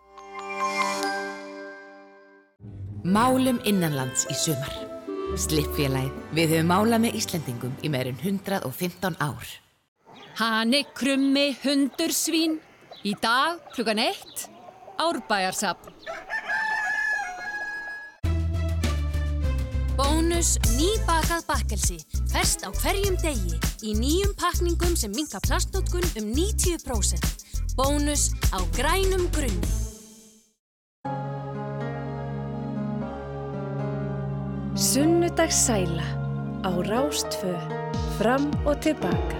Málum innanlands í sumar. Slippfélagið, við höfum málað með Íslendingum í meirinn 115 ár. Hanni krummi hundur svín. Í dag klukkan eitt. Árbæjarsapn. Bónus nýbakað bakkelsi. Fest á hverjum degi. Í nýjum pakningum sem minka plastnótkun um 90%. Bónus á grænum grunni. Sunnudagssæla á Rástfö. Fram og tilbaka.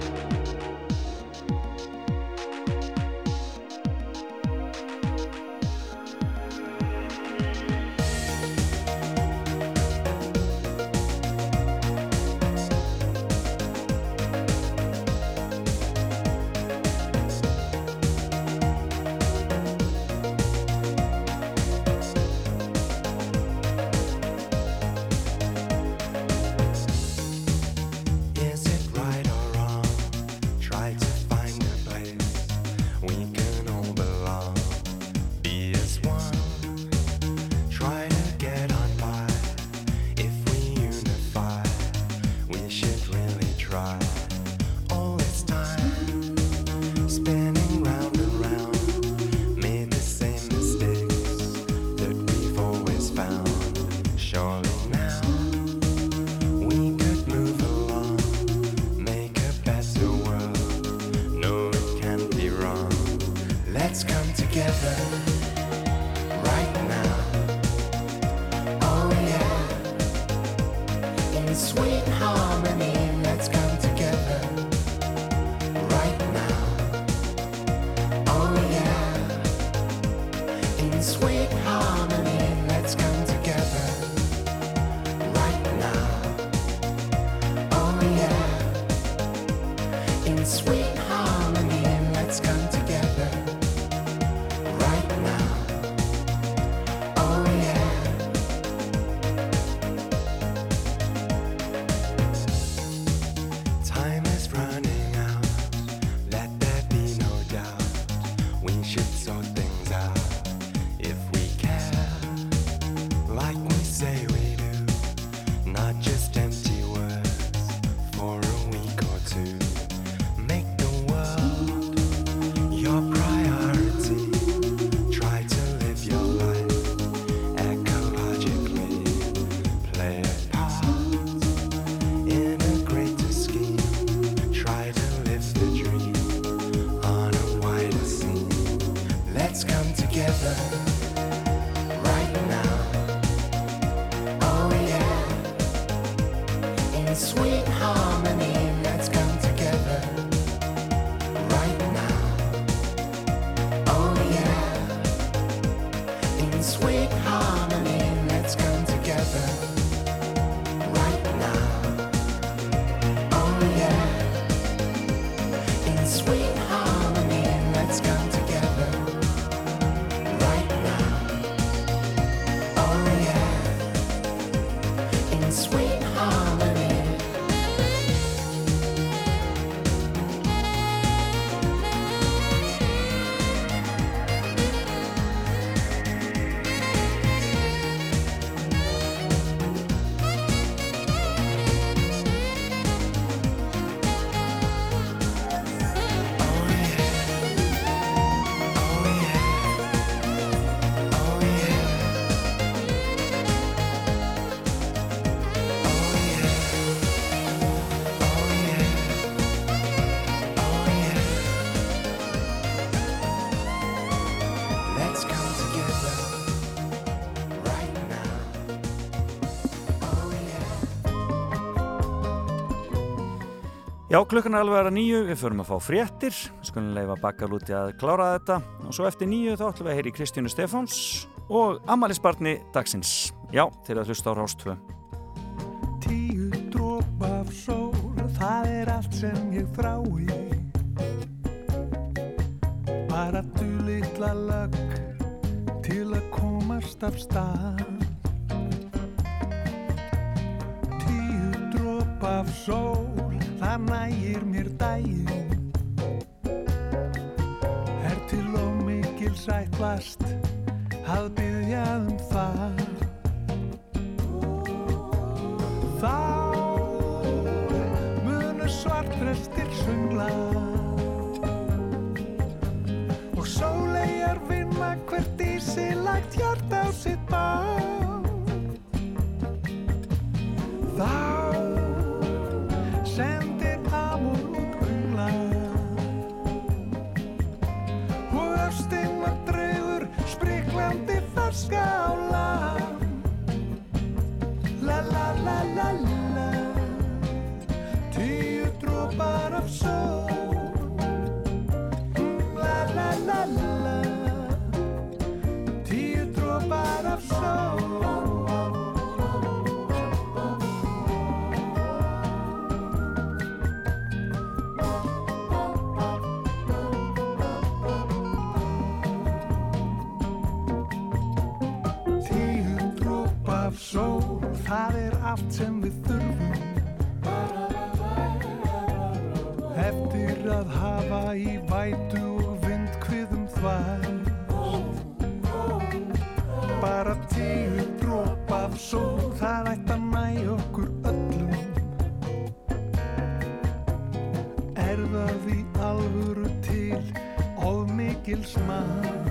Já, klukkan er alveg aðra nýju, við förum að fá fréttir, skonulega bakalúti að klára þetta og svo eftir nýju þá ætlum við að heyri Kristjánu Stefáns og Amalisbarni dagsins. Já, til að hlusta á Rástvö. Tíu dróp af sól, það er allt sem ég frái, bara dulitla lögg til að komast af stað. Tíu dróp af sól, það nægir mér daginn. Er til og mikil sætlast að byggja um það. Þá munu svartrestir sungla Og sólegar vinna hvert í sig lagt hjarta á sitt bá í vætu og vindkviðum þvæl Bara tíu dróp af sól Það ætti að næ okkur öllum. Er það í alvöru til of mikil smart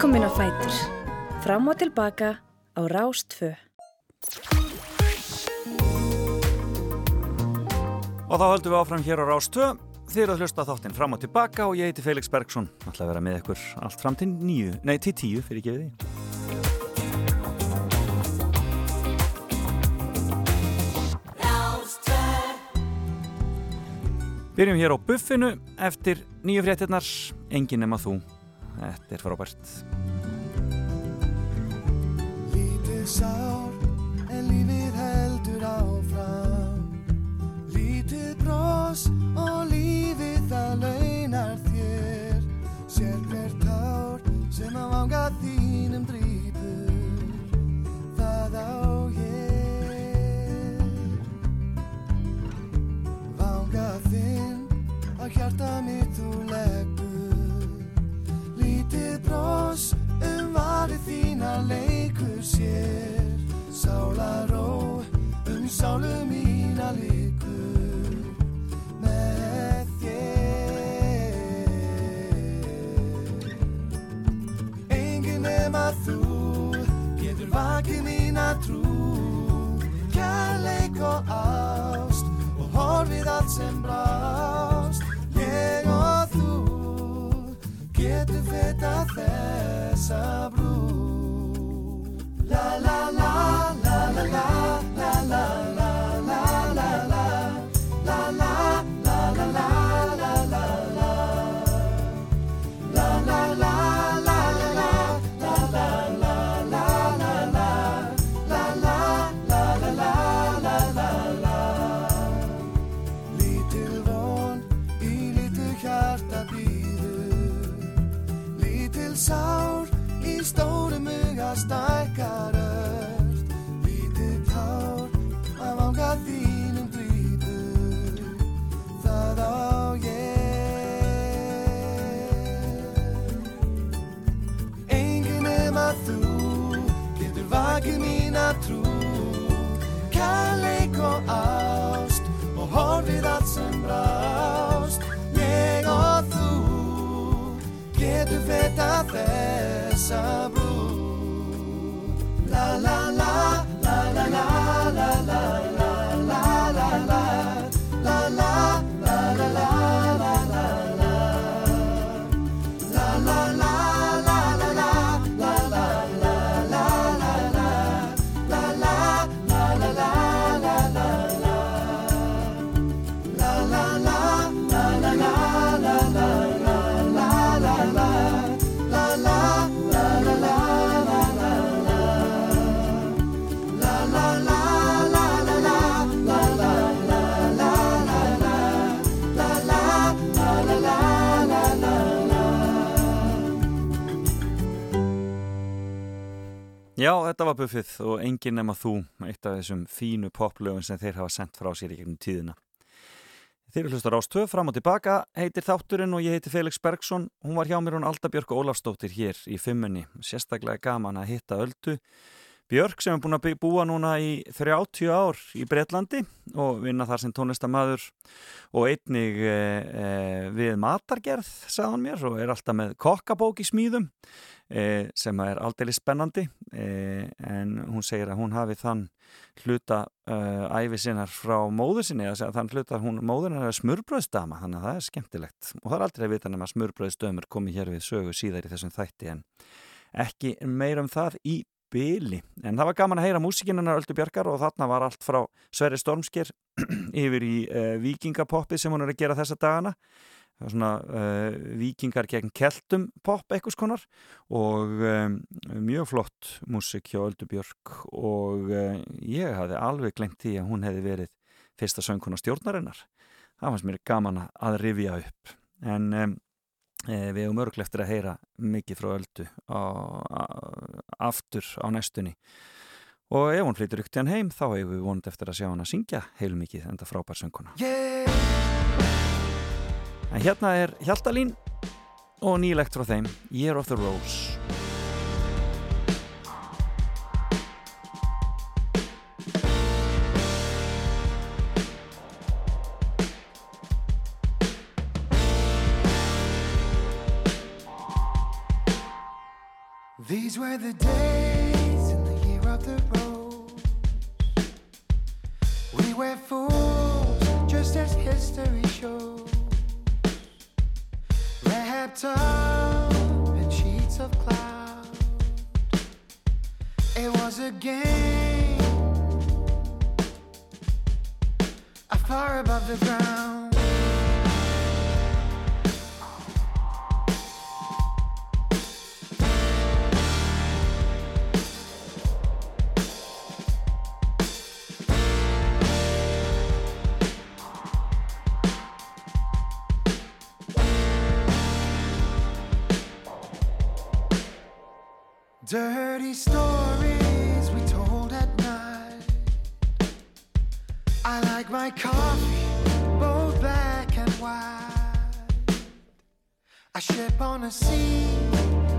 Velkomin á Fætur. Fram og tilbaka á Rástfö. Og þá höldum við áfram hér á Rástvö. Þið eru að hlusta þáttinn fram og tilbaka og ég heiti Felix Bergsson. Ætla að vera með ykkur allt fram til nýju, nei til tíu fyrir ekki við því. Byrjum hér á buffinu eftir nýju fréttinnar, engin nema þú. Þetta er frábært. Lítið sár en lífið heldur áfram Lítið bros og Já, þetta var Buffið og enginn nema þú, eitt af þessum fínu poplöfum sem þeir hafa sendt frá sér í gegnum tíðina. Þeir eru hlustar ástöð, fram og tilbaka, heitir þátturinn og ég heiti Felix Bergson. Hún var hjá mér hún Alda Björk Ólafstóttir hér í fimmunni. Sérstaklega gaman að hitta Öldu. Björk sem er búin að búa núna í 30 ár í Breitlandi og vinna þar sem tónlistamæður og einnig e, e, við matargerð, sagði hann mér, og er alltaf með kokkabók í smíðum sem er aldrei spennandi e, en hún segir að hún hafi þann hluta uh, æfi sinnar frá móður sinni þann hluta hún móður hennar er smurbröðsdama þannig að það er skemmtilegt. Og það er aldrei að vita nema smurbröðsdömur komi hér við sögu síðar í þessum þætti en ekki meira um það í byli en það var gaman að heyra músikinunnar Öldu Bjarkar og þarna var allt frá Sverri Stormsker yfir í uh, vikingapoppi sem hún er að gera þessa dagana svona uh, vikingar gegn keltum pop eitthvað skonar og um, mjög flott músik hjá Öldu Björk og uh, ég hafði alveg glemt því að hún hefði verið fyrsta söngkona stjórnarinnar. Það fannst mér gaman að rifja upp. En um, við hefum örglega eftir að heyra mikið frá Öldu á, á, aftur á næstunni. Og ef hún flytur ykti hann heim þá hefur við vonandi eftir að sjá hann að syngja heilmikið enda frábær söngkona En hérna er Hjaltalín og nýlegt frá þeim Year of the Rose These were the days in the year of the rose. We were fools, just as history Wrapped up in sheets of cloud. It was a game, far above the ground. Coffee, both black and white. I ship on a sea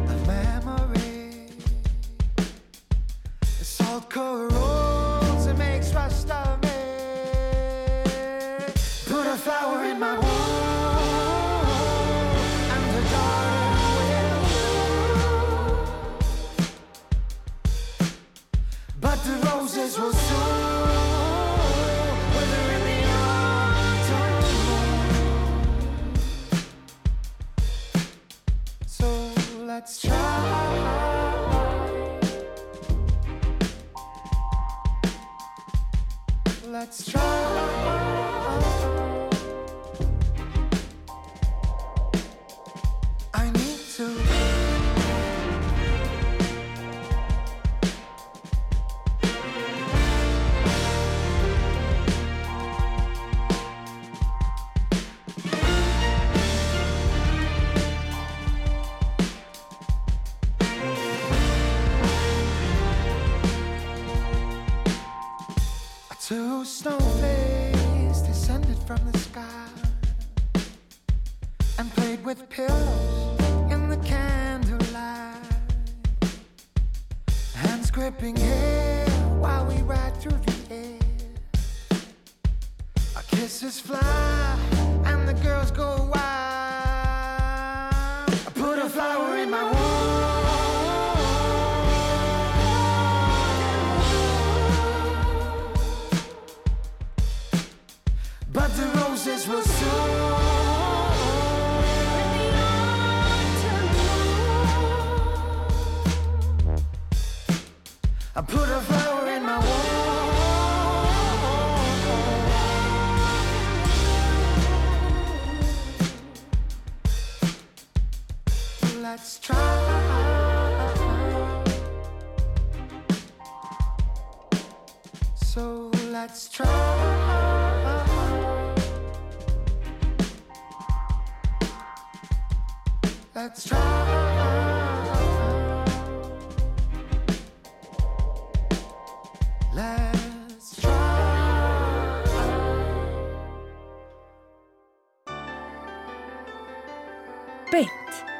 of memory. The salt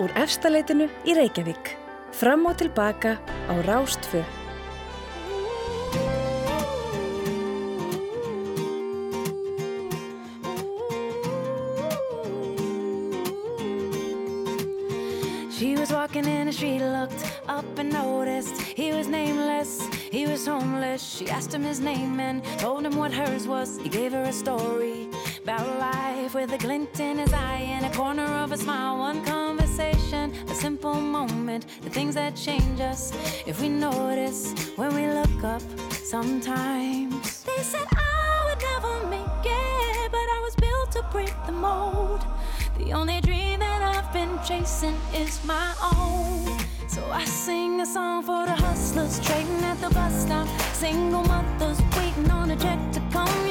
úr efstaleitinu í Reykjavík. Fram og tilbaka á Rástfö. She was walking in and she looked up and noticed he was nameless, he was homeless. She asked him his name and told him what hers was. He gave her a story about life with a glint in his eye and a corner of a smile. One conversation, a simple moment, the things that change us if we notice when we look up sometimes. They said oh, I would never make it, but I was built to break the mold. The only dream that I've been chasing is my own. So I sing a song for the hustlers trading at the bus stop. Single mothers waiting on a check to come.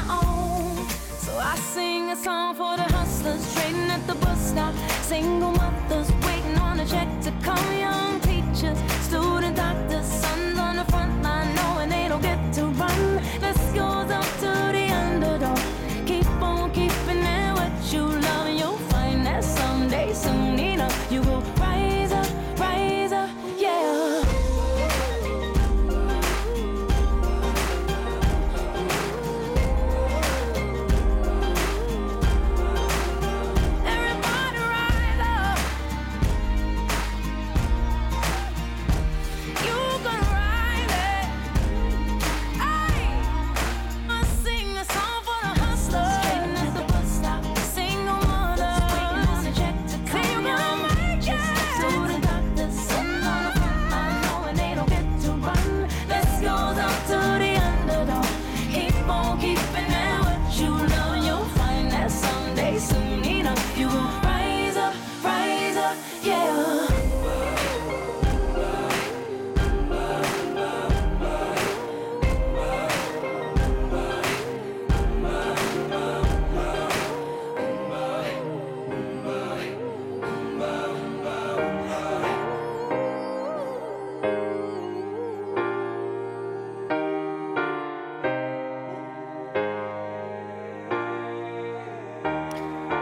song for the hustlers trading at the bus stop. Single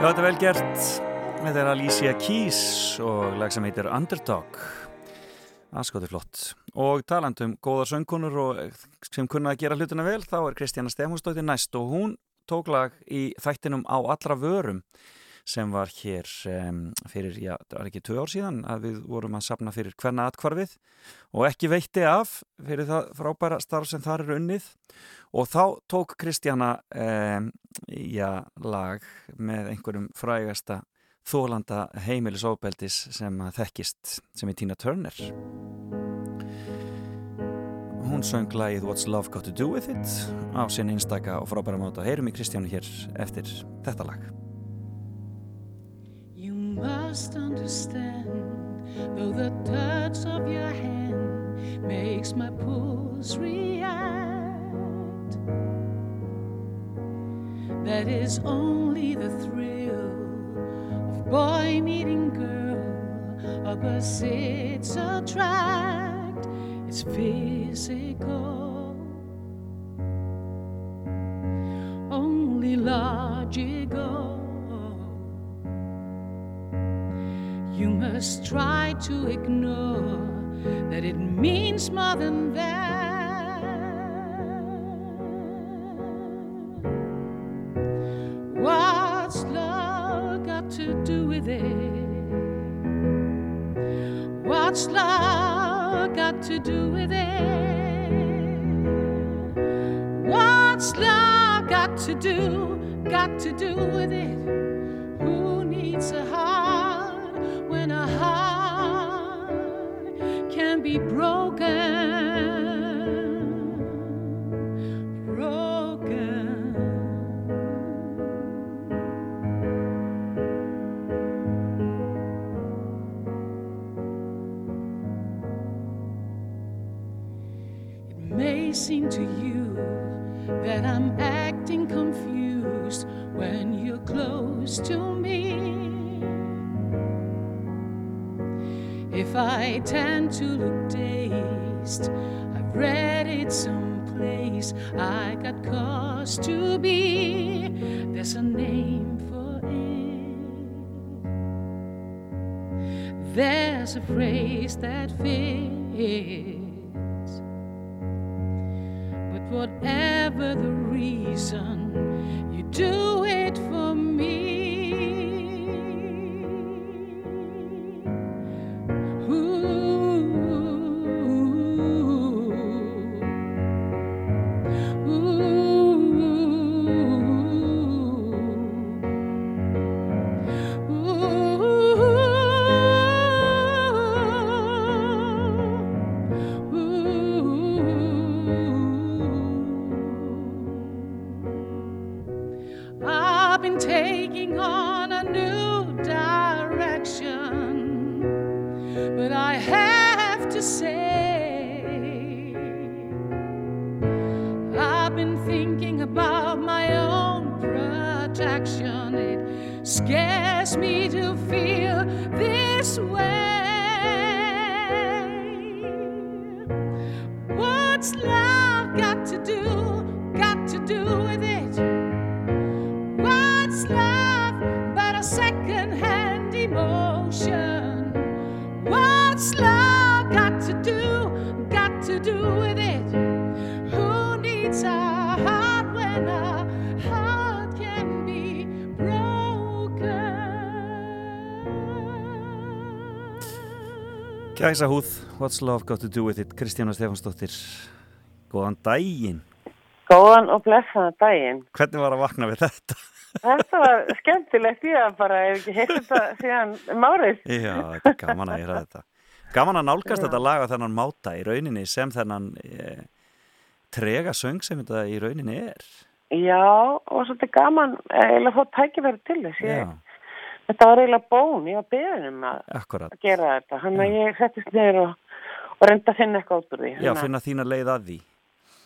Já, þetta er vel gert. Þetta er Alicia Keys og lag sem heitir Underdog. Aðskóti flott. Og talandum góðar söngkonur og sem kunna að gera hlutina vel, þá er Kristjana Stefánsdóttir næst og hún tók lag í þættinum á allra vörum sem var hér um, fyrir, já, það var ekki tvö ár síðan að við vorum að sapna fyrir hverna atkvarfið og ekki veitti af fyrir það frábæra starf sem þar er unnið og þá tók Kristjana um, já, lag með einhverjum frægasta þólanda heimilisofbeldis sem þekkist sem er Tina Turner. Hún söng lagið What's Love Got To Do With It á sinni einstaka og frábæra máta. Heyrum í Kristjánu hér eftir þetta lag. You must understand, though the touch of your hand makes my pulse react. That is only the thrill of boy meeting girl. Opposites attract, it's physical. Only logical. You must try to ignore that it means more than that. What's love got to do with it? What's love got to do, got to do with it? Who needs a heart when a heart can be? Broken. May seem to you that I'm acting confused when you're close to me. If I tend to look dazed, I've read it someplace. I got cause to be. There's a name for it. There's a phrase that fits. Whatever the reason, you do it for me. Gæsa húð, What's Love Got To Do With It Kristjána Stefansdóttir Góðan daginn Góðan og blessaðan daginn. Hvernig var að vakna við þetta? Þetta var skemmtilegt, ég haf bara, ef ekki heilt þetta síðan um árið. Já, þetta er gaman að gera þetta Gaman að nálgast þetta lag á þennan máta í rauninni sem þennan e, trega söng sem þetta í rauninni er Já, og svolítið gaman, eiginlega fótt tækifæri til þess. Já, þetta var eiginlega bón, ég var beðin um að, akkurat að gera þetta. Þannig að ég settist niður og, og reynda að finna eitthvað út úr því. Já, að- finna þína leið að því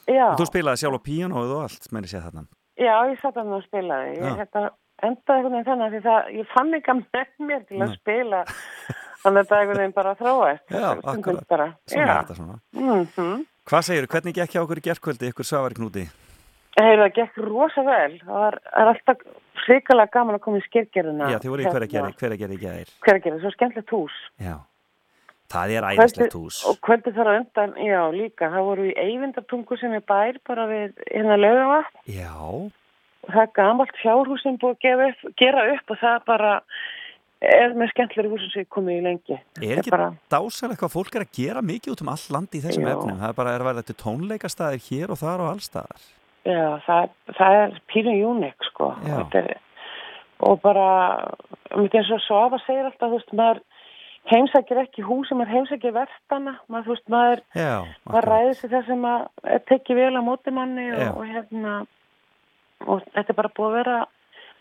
Já, Og þú spilaði sjálf á píanóið og allt, meiri séð þarna já, ég satt að og spilaði. Ég Já. þetta endaði einhvern veginn þannig því það, ég fann ekki að með mér til að spila. Þannig að þetta einhvern veginn bara þróast. Já, Stundum akkurat. Bara. Svona Já. er þetta svona Mm Hvað segir hvernig gekk hjá okkur í gerkvöldi, ykkur? Heyrðu, það gekk rosa vel. Það var, er alltaf hrikalega gaman að koma í skirgerðina. Já, þið voru í hverja gerði, hverja gerði í gæðir Hvergerði, svo skemmtilegt hús. Já, það er æðislegt hús Og kvöldi þar á undan, já, líka. Það voru í Eyvindartungu sem er bær bara við hérna lögavatn. Já, það er gamalt fjárhús sem búið að upp, gera upp og það bara er með skemmtilegri húsum sem komið í lengi. er ekki bara... dásalega hvað fólk er að gera mikið út um all land í þessum efnum það er bara að verða til tónleikastæðir hér og þar og allstaðar Já, það, það er pínu unik, sko. Er, og bara, mér eins og Svafa segir alltaf, þú veist, maður heimsækir ekki hús sem er heimsækir verstana, maður, veist, maður, Já, maður ræðir það sem að er tekið vel á móti manni Já. og, og hérna, og þetta er bara búið að vera,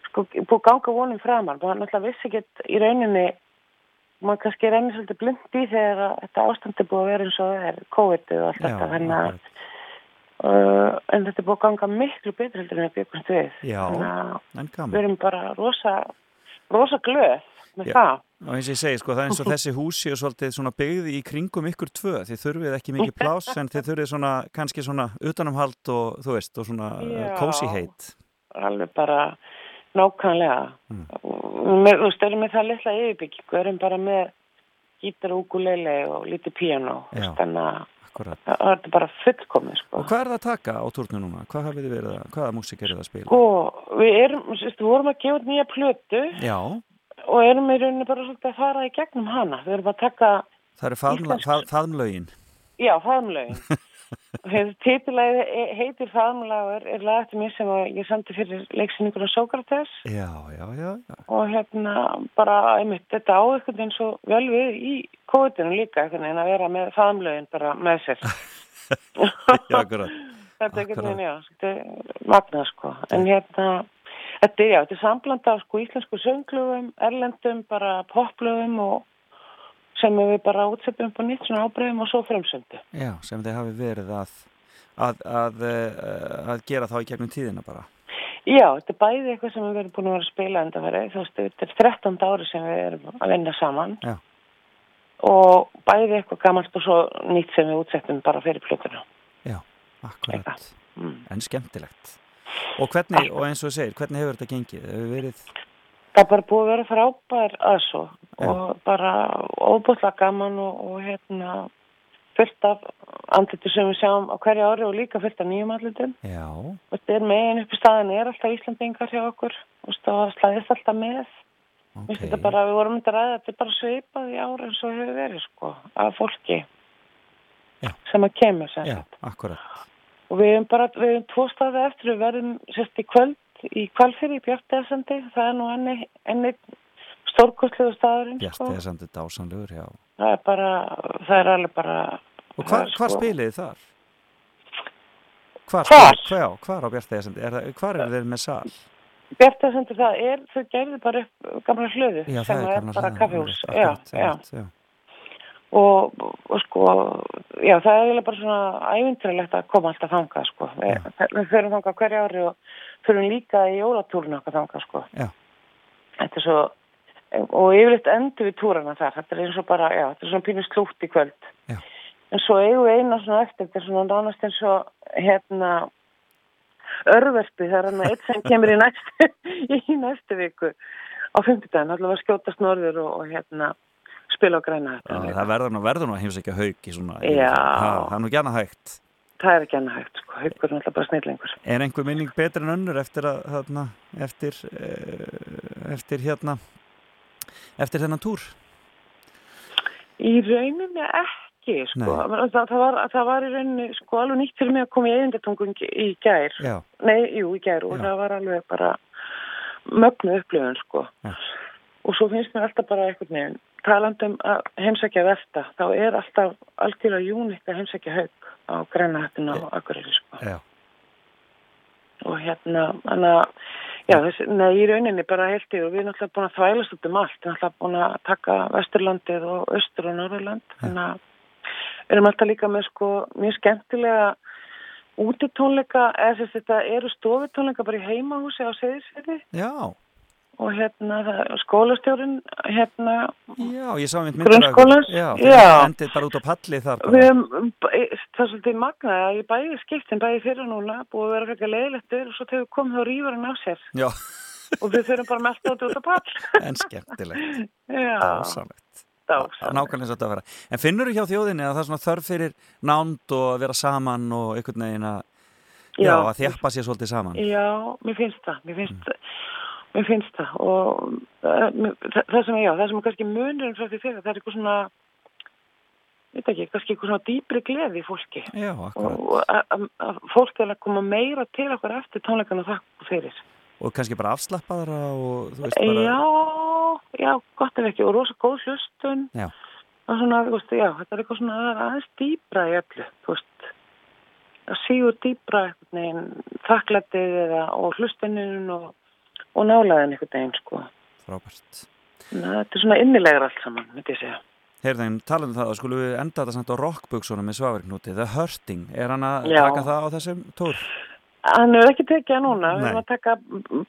sko, búið að ganga vonum framar, maður náttúrulega vissi ekki í rauninni, maður kannski rennir svolítið blind í þegar að þetta ástand er búið að vera eins og það er COVID og allt Já, þetta, þannig að. Uh, en þetta er búið að ganga miklu betur heldur en við byggumst við. Þannig að við erum bara rosa, rosa glöð með Já. það. og eins og ég segi, sko, það er eins og þessi húsi og svolítið svona byggði í kringum ykkur tvö þið þurfið ekki mikið plás en þið þurfið svona kannski svona utanumhald og þú veist og svona kósi heit alveg bara nákvæmlega. Mm. Veist, erum með það litla yfirbyggingu, erum bara með gítar, ukulele og lítið píano. Já. Þannig að Akkurat. það er bara fullkomið, sko. Og hvað er það að taka á túrnu núna? Hvað hafið þið verið að, hvaða músík er það að spila? Sko, við erum, sérst, við vorum að gefa nýja plötu Já, og erum í rauninni bara svolítið að fara í gegnum hana. Við erum að taka, það eru faðmla, fað, faðmlögin. já, faðmlögin. Titilæði heitir faðmlagur, er lag eftir mér sem ég samti fyrir leiksynningur á Sókrates Já, já, já, já. og hérna bara, einmitt, þetta á einhvern veginn svo vel við í kóðinu líka, veginn að vera með faðmlögin bara með sér. Þetta er þetta er magnað, sko. En hérna, þetta er, já, þetta er sambland af, sko, íslensku sönglögum, erlendum, bara poplögum og sem við bara útsettum upp á nýtt svona ábreyðum og svo fremsöndu. Já, sem þið hafi verið að, að, að, að, að gera þá í gegnum tíðina bara. Já, þetta er bæði eitthvað sem við erum búin að vera að spila en það verið, þetta er 13 ári sem við erum að vinna saman Já. og bæði eitthvað gammalt og svo nýtt sem við útsettum bara fyrir plötuna. Já, akkurat. Mm. En skemmtilegt. Og hvernig, og eins og segir, hvernig hefur þetta gengið? Hefur verið, Það er bara búið að vera frábær að svo og bara óbúðlega gaman og, og hérna fullt af andlitur sem við sjáum á hverju ári og líka fullt af nýjum andlitum. já, Þetta er megin upp í staðin er alltaf Íslandingar hjá okkur og slæðist alltaf með. Okay. Þetta bara, við vorum myndið að ræða, þetta er bara svipað í ári eins og hefur verið sko, af fólki Já. sem að kemur sem já. Og við hefum bara, við hefum tvo staði eftir, við verðum sérst í kvöld í kvalfyrir í Bjartæðarsandi, það er nú enni, enni stórkostlegu staðurinn Bjart sko. eða samt þetta ásanlegur, já. Það er bara, það er alveg bara... Og hvar, er hvar sko- spilið þið þar? Hvar? Hvar? Hvar, hvar á Bjartæðarsandi? Er hvar eru þið með sal? Bjartæðarsandi það er, þau gerðu bara upp gamla hlöðu Já, sem er er bara kaffihús. Já, já. já. Og, og sko, já, það er eiginlega bara svona ævintrælegt að koma alltaf þangað, sko. Við, við förum þangað hverja ári og förum líka í jólatúrun okkar þangað, sko. Já. Þetta er svo, og yfirleitt endur við túrana þar. Þetta er eins og bara, já, þetta er svona pínu slútt í kvöld. Já. En svo eigum við eina svona eftir, þetta er svona nánast eins og, hérna, örverfi, er hann eitt sem kemur í næstu, í næstu viku á fimmtudaginn, allavega skjótast norður og, og hérna, spila á græna Já, það verður nú, verður nú að heimsækja haug í svona... Já. Ha, það er nú gæna hægt. Það er ekki annað hægt, sko. Haukur er náttúrulega bara snillingur. Er einhver minning betri en önnur eftir að, þarna, eftir, eh, eftir hérna, eftir þennan túr? Í rauninni ekki, sko. Það, það, var, það var í rauninni, sko, alveg nýtt fyrir mig að koma í eigindatungun í gær. Já. Nei, jú, í gær og það var alveg bara mögnu upplifun, sko. Já. Og svo finnst mér alltaf bara einhvern veginn, talandum að heimsækja velta, þá er alltaf algjörlega júnikt að heimsækja haug á grænahattinu á Akureyri, sko. Já. og hérna, þannig að já, þessi, nei, í rauninni bara heilt yfir og við erum alltaf búin að þvælast út um allt við erum alltaf búin að taka Vesturlandið og Östur og Norðurland þannig að við erum alltaf líka með sko mjög skemmtilega útitónleika eða þess að þetta eru stofutónleika bara í heimahúsi á Seyðisfjörði Já. Og hérna það, skólastjórin hérna Já, það endið bara út á palli þar. höfum, það er svolítið magnað að ég bæði skiptin bæði fyrir núna, búið að vera frekar leiðilegt og svo þegar komum þá rýfur hann á sér Já, og við þurfum bara mest átt út á pall. en skemmtilegt. Dásamlegt. Nákvæmlega svo þetta að vera. En finnur þú hjá þjóðinni að það er svona þörf fyrir nánd og að vera saman og einhvern veginn að, að þjappa sér svolítið saman? já, mér finnst það, mér finnst, mér finnst það og uh, það, það sem, já, það sem er kannski munurinn frá því fyrir, það er eitthvað svona, veit ekki, kannski eitthvað svona dýpri gleði í fólki. Já. Og að- fólk er að koma meira til okkur eftir tónleikana þakku fyrir. Og kannski bara afslappaðra og þú veist bara... Já, já, gott ef ekki og rosa góð hlustun og svona, þú veist, já, þetta er eitthvað svona það er aðeins dýbra í öllu, þú veist að sígur dýbra einhvern veginn þakklættið eða og hlustunin og, og nálaðin einhvern veginn, sko Frábært. Ná, þetta er svona innilegar allt saman, myndi ég segja Heyrðin, talandi um það, skulum við enda þetta samt á rockbuksunum með svaverknúti, The Hurting. Er hann að Já. taka það á þessum tór? Hann hefur ekki tekið það núna, við erum að taka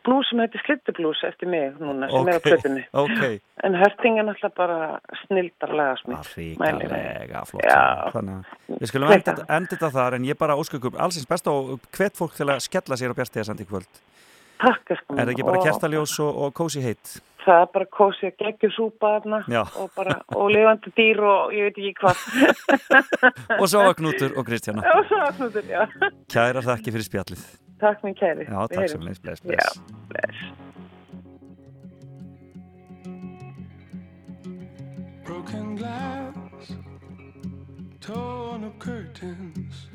blús sem heitir slittublús eftir mig núna, sem er á plötunni. ok. En hörting er náttúrulega bara snildarlega smitt. Ríkalega flott. Já. saman. Þannig að við skulum enda, þetta þar, en ég bara óskökum allsins best og hvet fólk til að skella sér á kvöld. Takk, sko. Er það ekki bara kertaljós og, og kósi heitt? Það er bara kósi að geggjur súpa þarna Já. og bara, og lifandi dýr og ég veit ekki hvað. Og svo var Knútur og Kristjana. og svo var Knútur, já. Kæra þakki fyrir spjallið. Takk minn kæri. Já, takk sem leys, bless, Já, bless. bless. Broken glass, torn up curtains.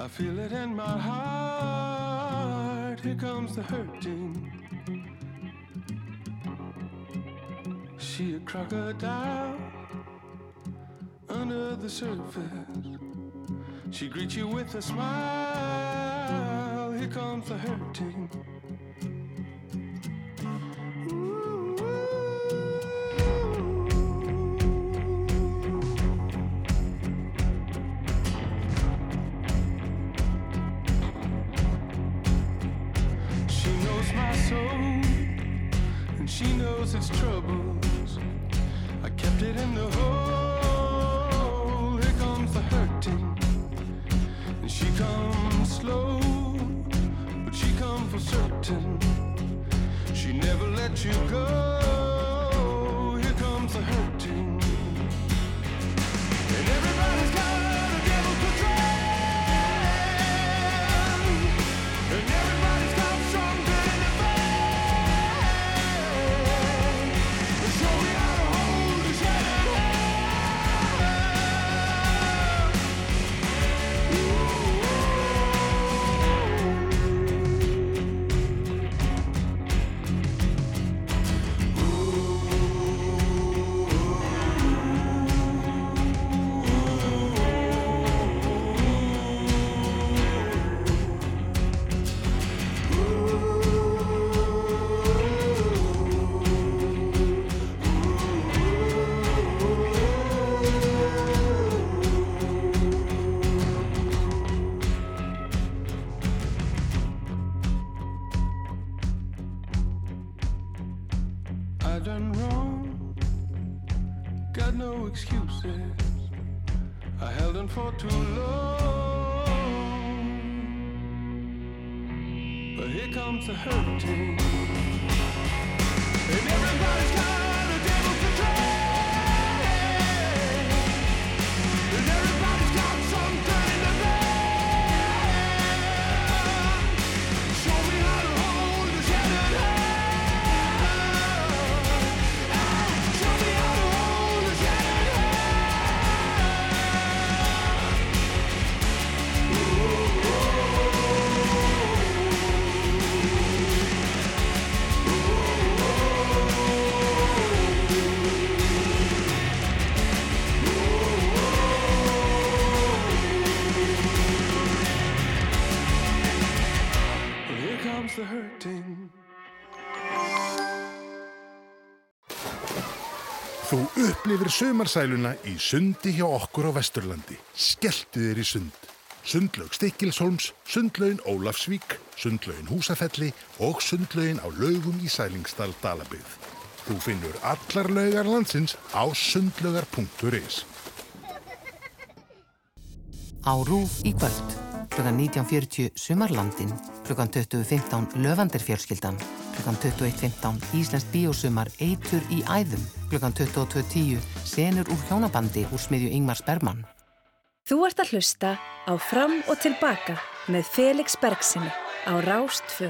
I feel it in my heart. Here comes the hurting. She a crocodile under the surface. She greets you with a smile. Here comes the hurting. She knows its troubles. I kept it in the hole. Here comes the hurting, and she comes slow, but she comes for certain. She never let you go. Excuses. I held on for too long, but here comes the hurting, upplifir sömarsæluna í sundi hjá okkur á Vesturlandi. Skelltu þér í sund. Sundlaug Stikkilsholms, sundlaugin Ólafsvík, sundlaugin Húsafelli og sundlaugin á laugum í Sælingsdal Dalabygð. Þú finnur allar laugar landsins á sundlaugar.is. Á Rúf í kvöld, klukkan 19.40 Sumarlandin, klukkan 20.15 Löfandir fjölskyldan, klukkan 21.15 Íslensk bíósumar Eitur í æðum, klukkan 22.10 Senur úr hjónabandi úr smiðju Ingmars Bergmann. Þú ert að hlusta á Fram og Tilbaka með Felix Bergsinni á Rástfö.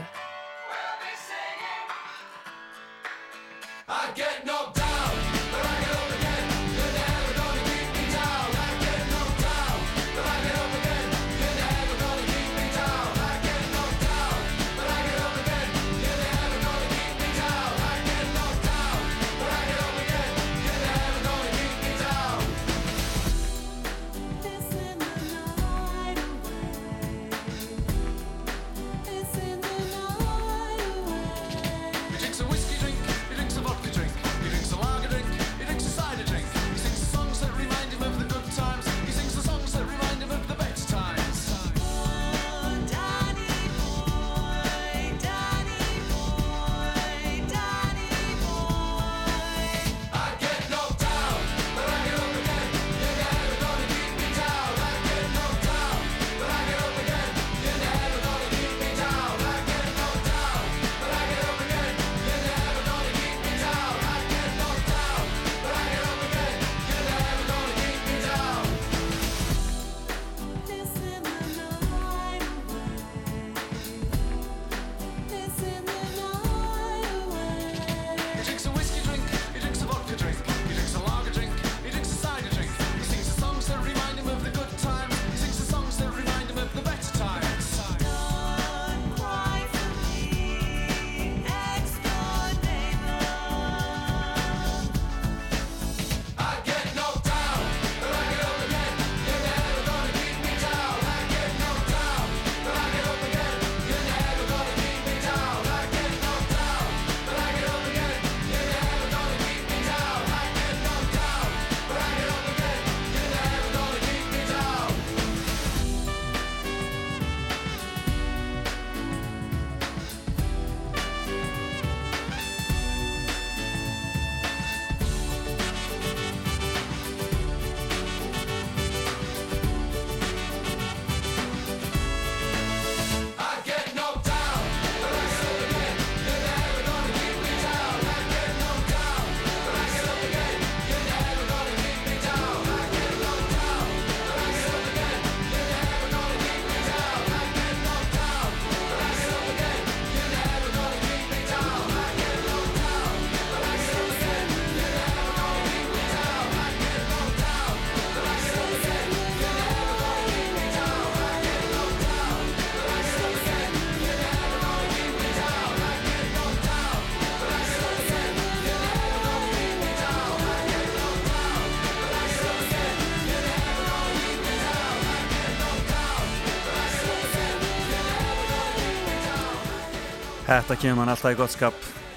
Þetta kemur mann alltaf í gott skap.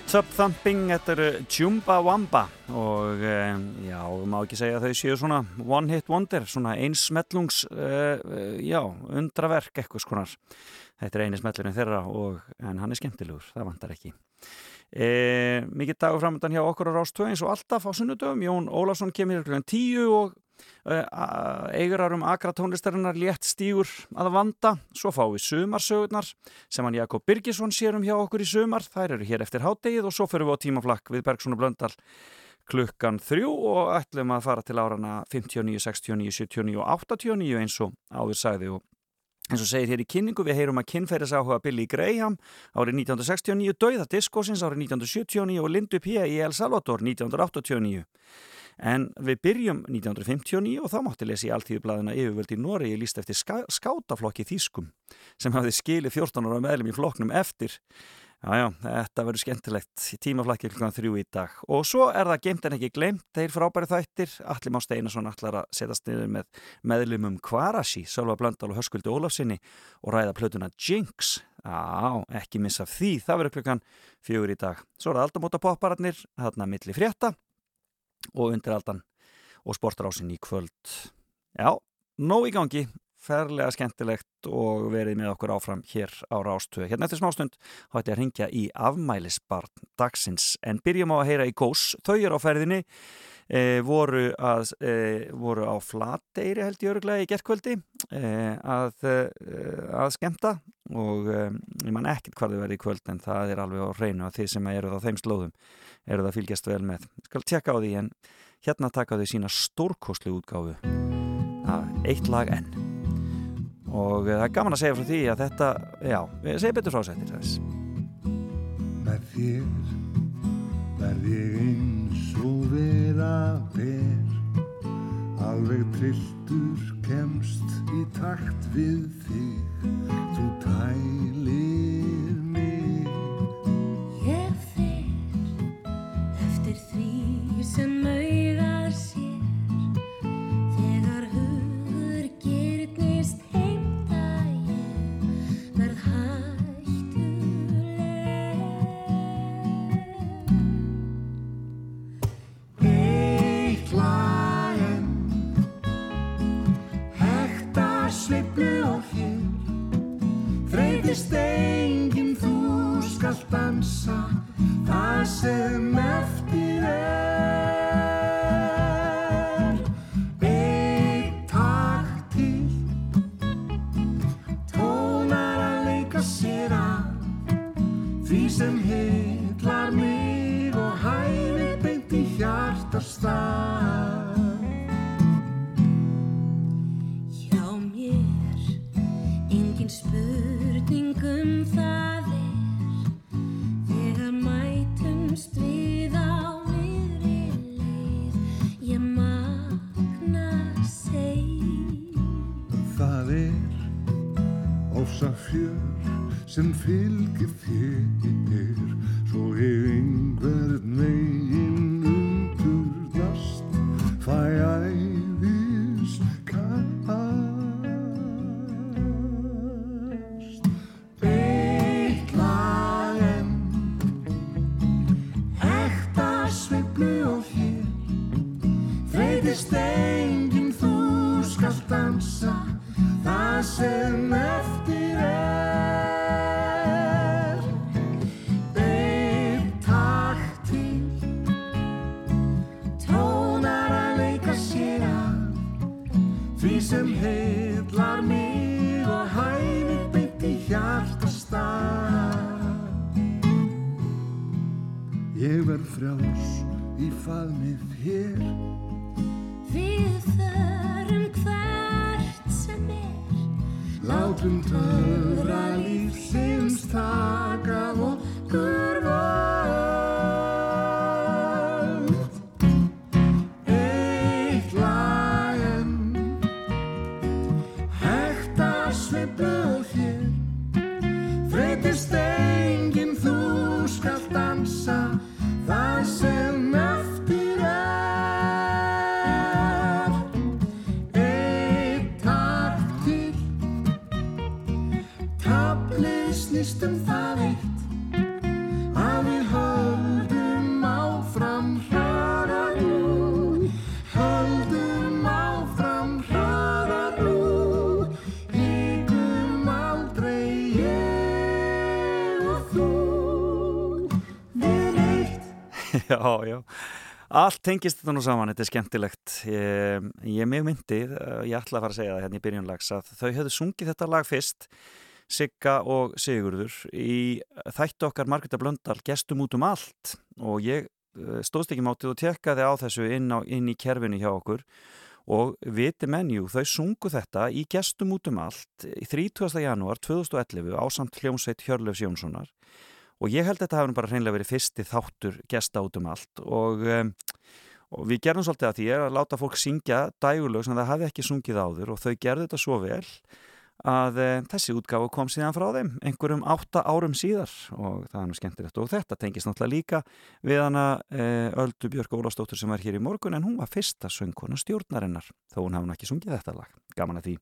Sub Thumping, þetta eru Chumba Wamba og um, já, við má ekki segja að þau séu svona one hit wonder, svona einsmellungs, uh, uh, já, undraverk eitthvað skonar. Þetta er eini smellurinn þeirra og, en hann er skemmtilegur, það vantar ekki. E, mikið dagur framöndan hjá okkur á Rástöð eins og alltaf á sunnudöfum. Jón Ólafsson kemur kl. 10 og uh, eigurar um akra tónlistarinnar létt stígur að vanda. Svo fáum við sumarsögurnar sem hann Jakob Birgisson sér um hjá okkur í sumar. Þær eru hér eftir háttegið og svo fyrir við á tímaflakk við Bergson og Blöndal klukkan þrjú og ætlum að fara til árana 59, 69, 79 og 89 eins og áður sagði og eins og segir hér í kynningu, við heyrum að kynferðis áhuga Billy Graham árið 1969, Dauða Diskosins árið 1979 og Lindu P. í El Salvador 1989. En við byrjum 1959 og þá mátti lesa í alltíðublaðina yfirvöldi í Noregi líst eftir ská skátaflokki Þýskum sem hafði skilið 14 ára meðlum í flokknum eftir. Jájá, þetta verður skemmtilegt í tímaflakki klukkan þrjú í dag. Og svo er það geimt en ekki glemt, þeir frábæri þættir. Allir Má Steinarsson allar að setjast niður með meðlumum Kvarashi, Sölva Blöndal og Höskuldi Ólafsinni og ræða plötuna Jinx. Já, ekki missa því, það verður klukkan fjögur í dag. Svo er það aldamóta poppararnir, þarna milli frétta og undiraldan og sportarásin í kvöld. Já, nóg í gangi ferlega skemmtilegt og verið með okkur áfram hér á Rástöðu. Hérna eftir smástund hætti að ringja í afmælisbarn dagsins en byrjum á að heyra í Gós. Þau eru á ferðinni, e, voru, að, e, voru á Flateiri held ég öruglega í gerðkvöldi að, að skemmta og ég man ekkert hvað þau verið í kvöld en það er alveg á reynu að þið sem eru á þeim slóðum eru það fylgjast vel með. Skal tjekka á því en hérna taka þau sína stórkoslu útgáfu. Eitt lag enn og það er gaman að segja frá því að þetta, já, segjum betur frásættir þess. Með þér verð ég eins og vera ber alveg trilltur kemst í takt við þig. Þú tælir mig. Ég fer eftir því sem auðar sér Þreytist enginn þú skalt dansa Það sem eftir er sem fylgir þér svo ef snýst um það eitt að við höldum áfram hraða nú höldum áfram hraða nú líkum aldrei ég og þú. Við eitt. Já, já. Allt tengist þetta nú saman, þetta er skemmtilegt. Ég, ég mig myndi, eh, ég ætla að fara að segja það hérna í byrjunlags, að þau höfðu sungið þetta lag fyrst Sigga og Sigurður, í þættu okkar Margreta Blöndal, gestum út um allt. Og ég eh, stóðst ekki mátið og tekkaði á þessu inn, á, inn í kerfinu hjá okkur. Og viti menjú, þau sungu þetta í gestum út um allt í 30. janúar 2011 á samt hljómsveit Hjörlefs Jónssonar. Og ég held að þetta hafi bara hreinlega verið fyrsti þáttur gesta út um allt. Og, um, og við gerðum svolítið að því að láta fólk syngja dægulög sem það hafi ekki sungið áður og þau gerðu þetta svo vel að e, þessi útgáfu kom síðan frá þeim einhverjum átta árum síðar og það er nú skemmtilegt. Og þetta tengist náttúrulega líka við hana e, Öldu Björg Ólafsdóttur sem var hér í morgun en hún var fyrsta söngkona stjórnarinnar þó hún hafði ekki sungið þetta lag, gaman að því.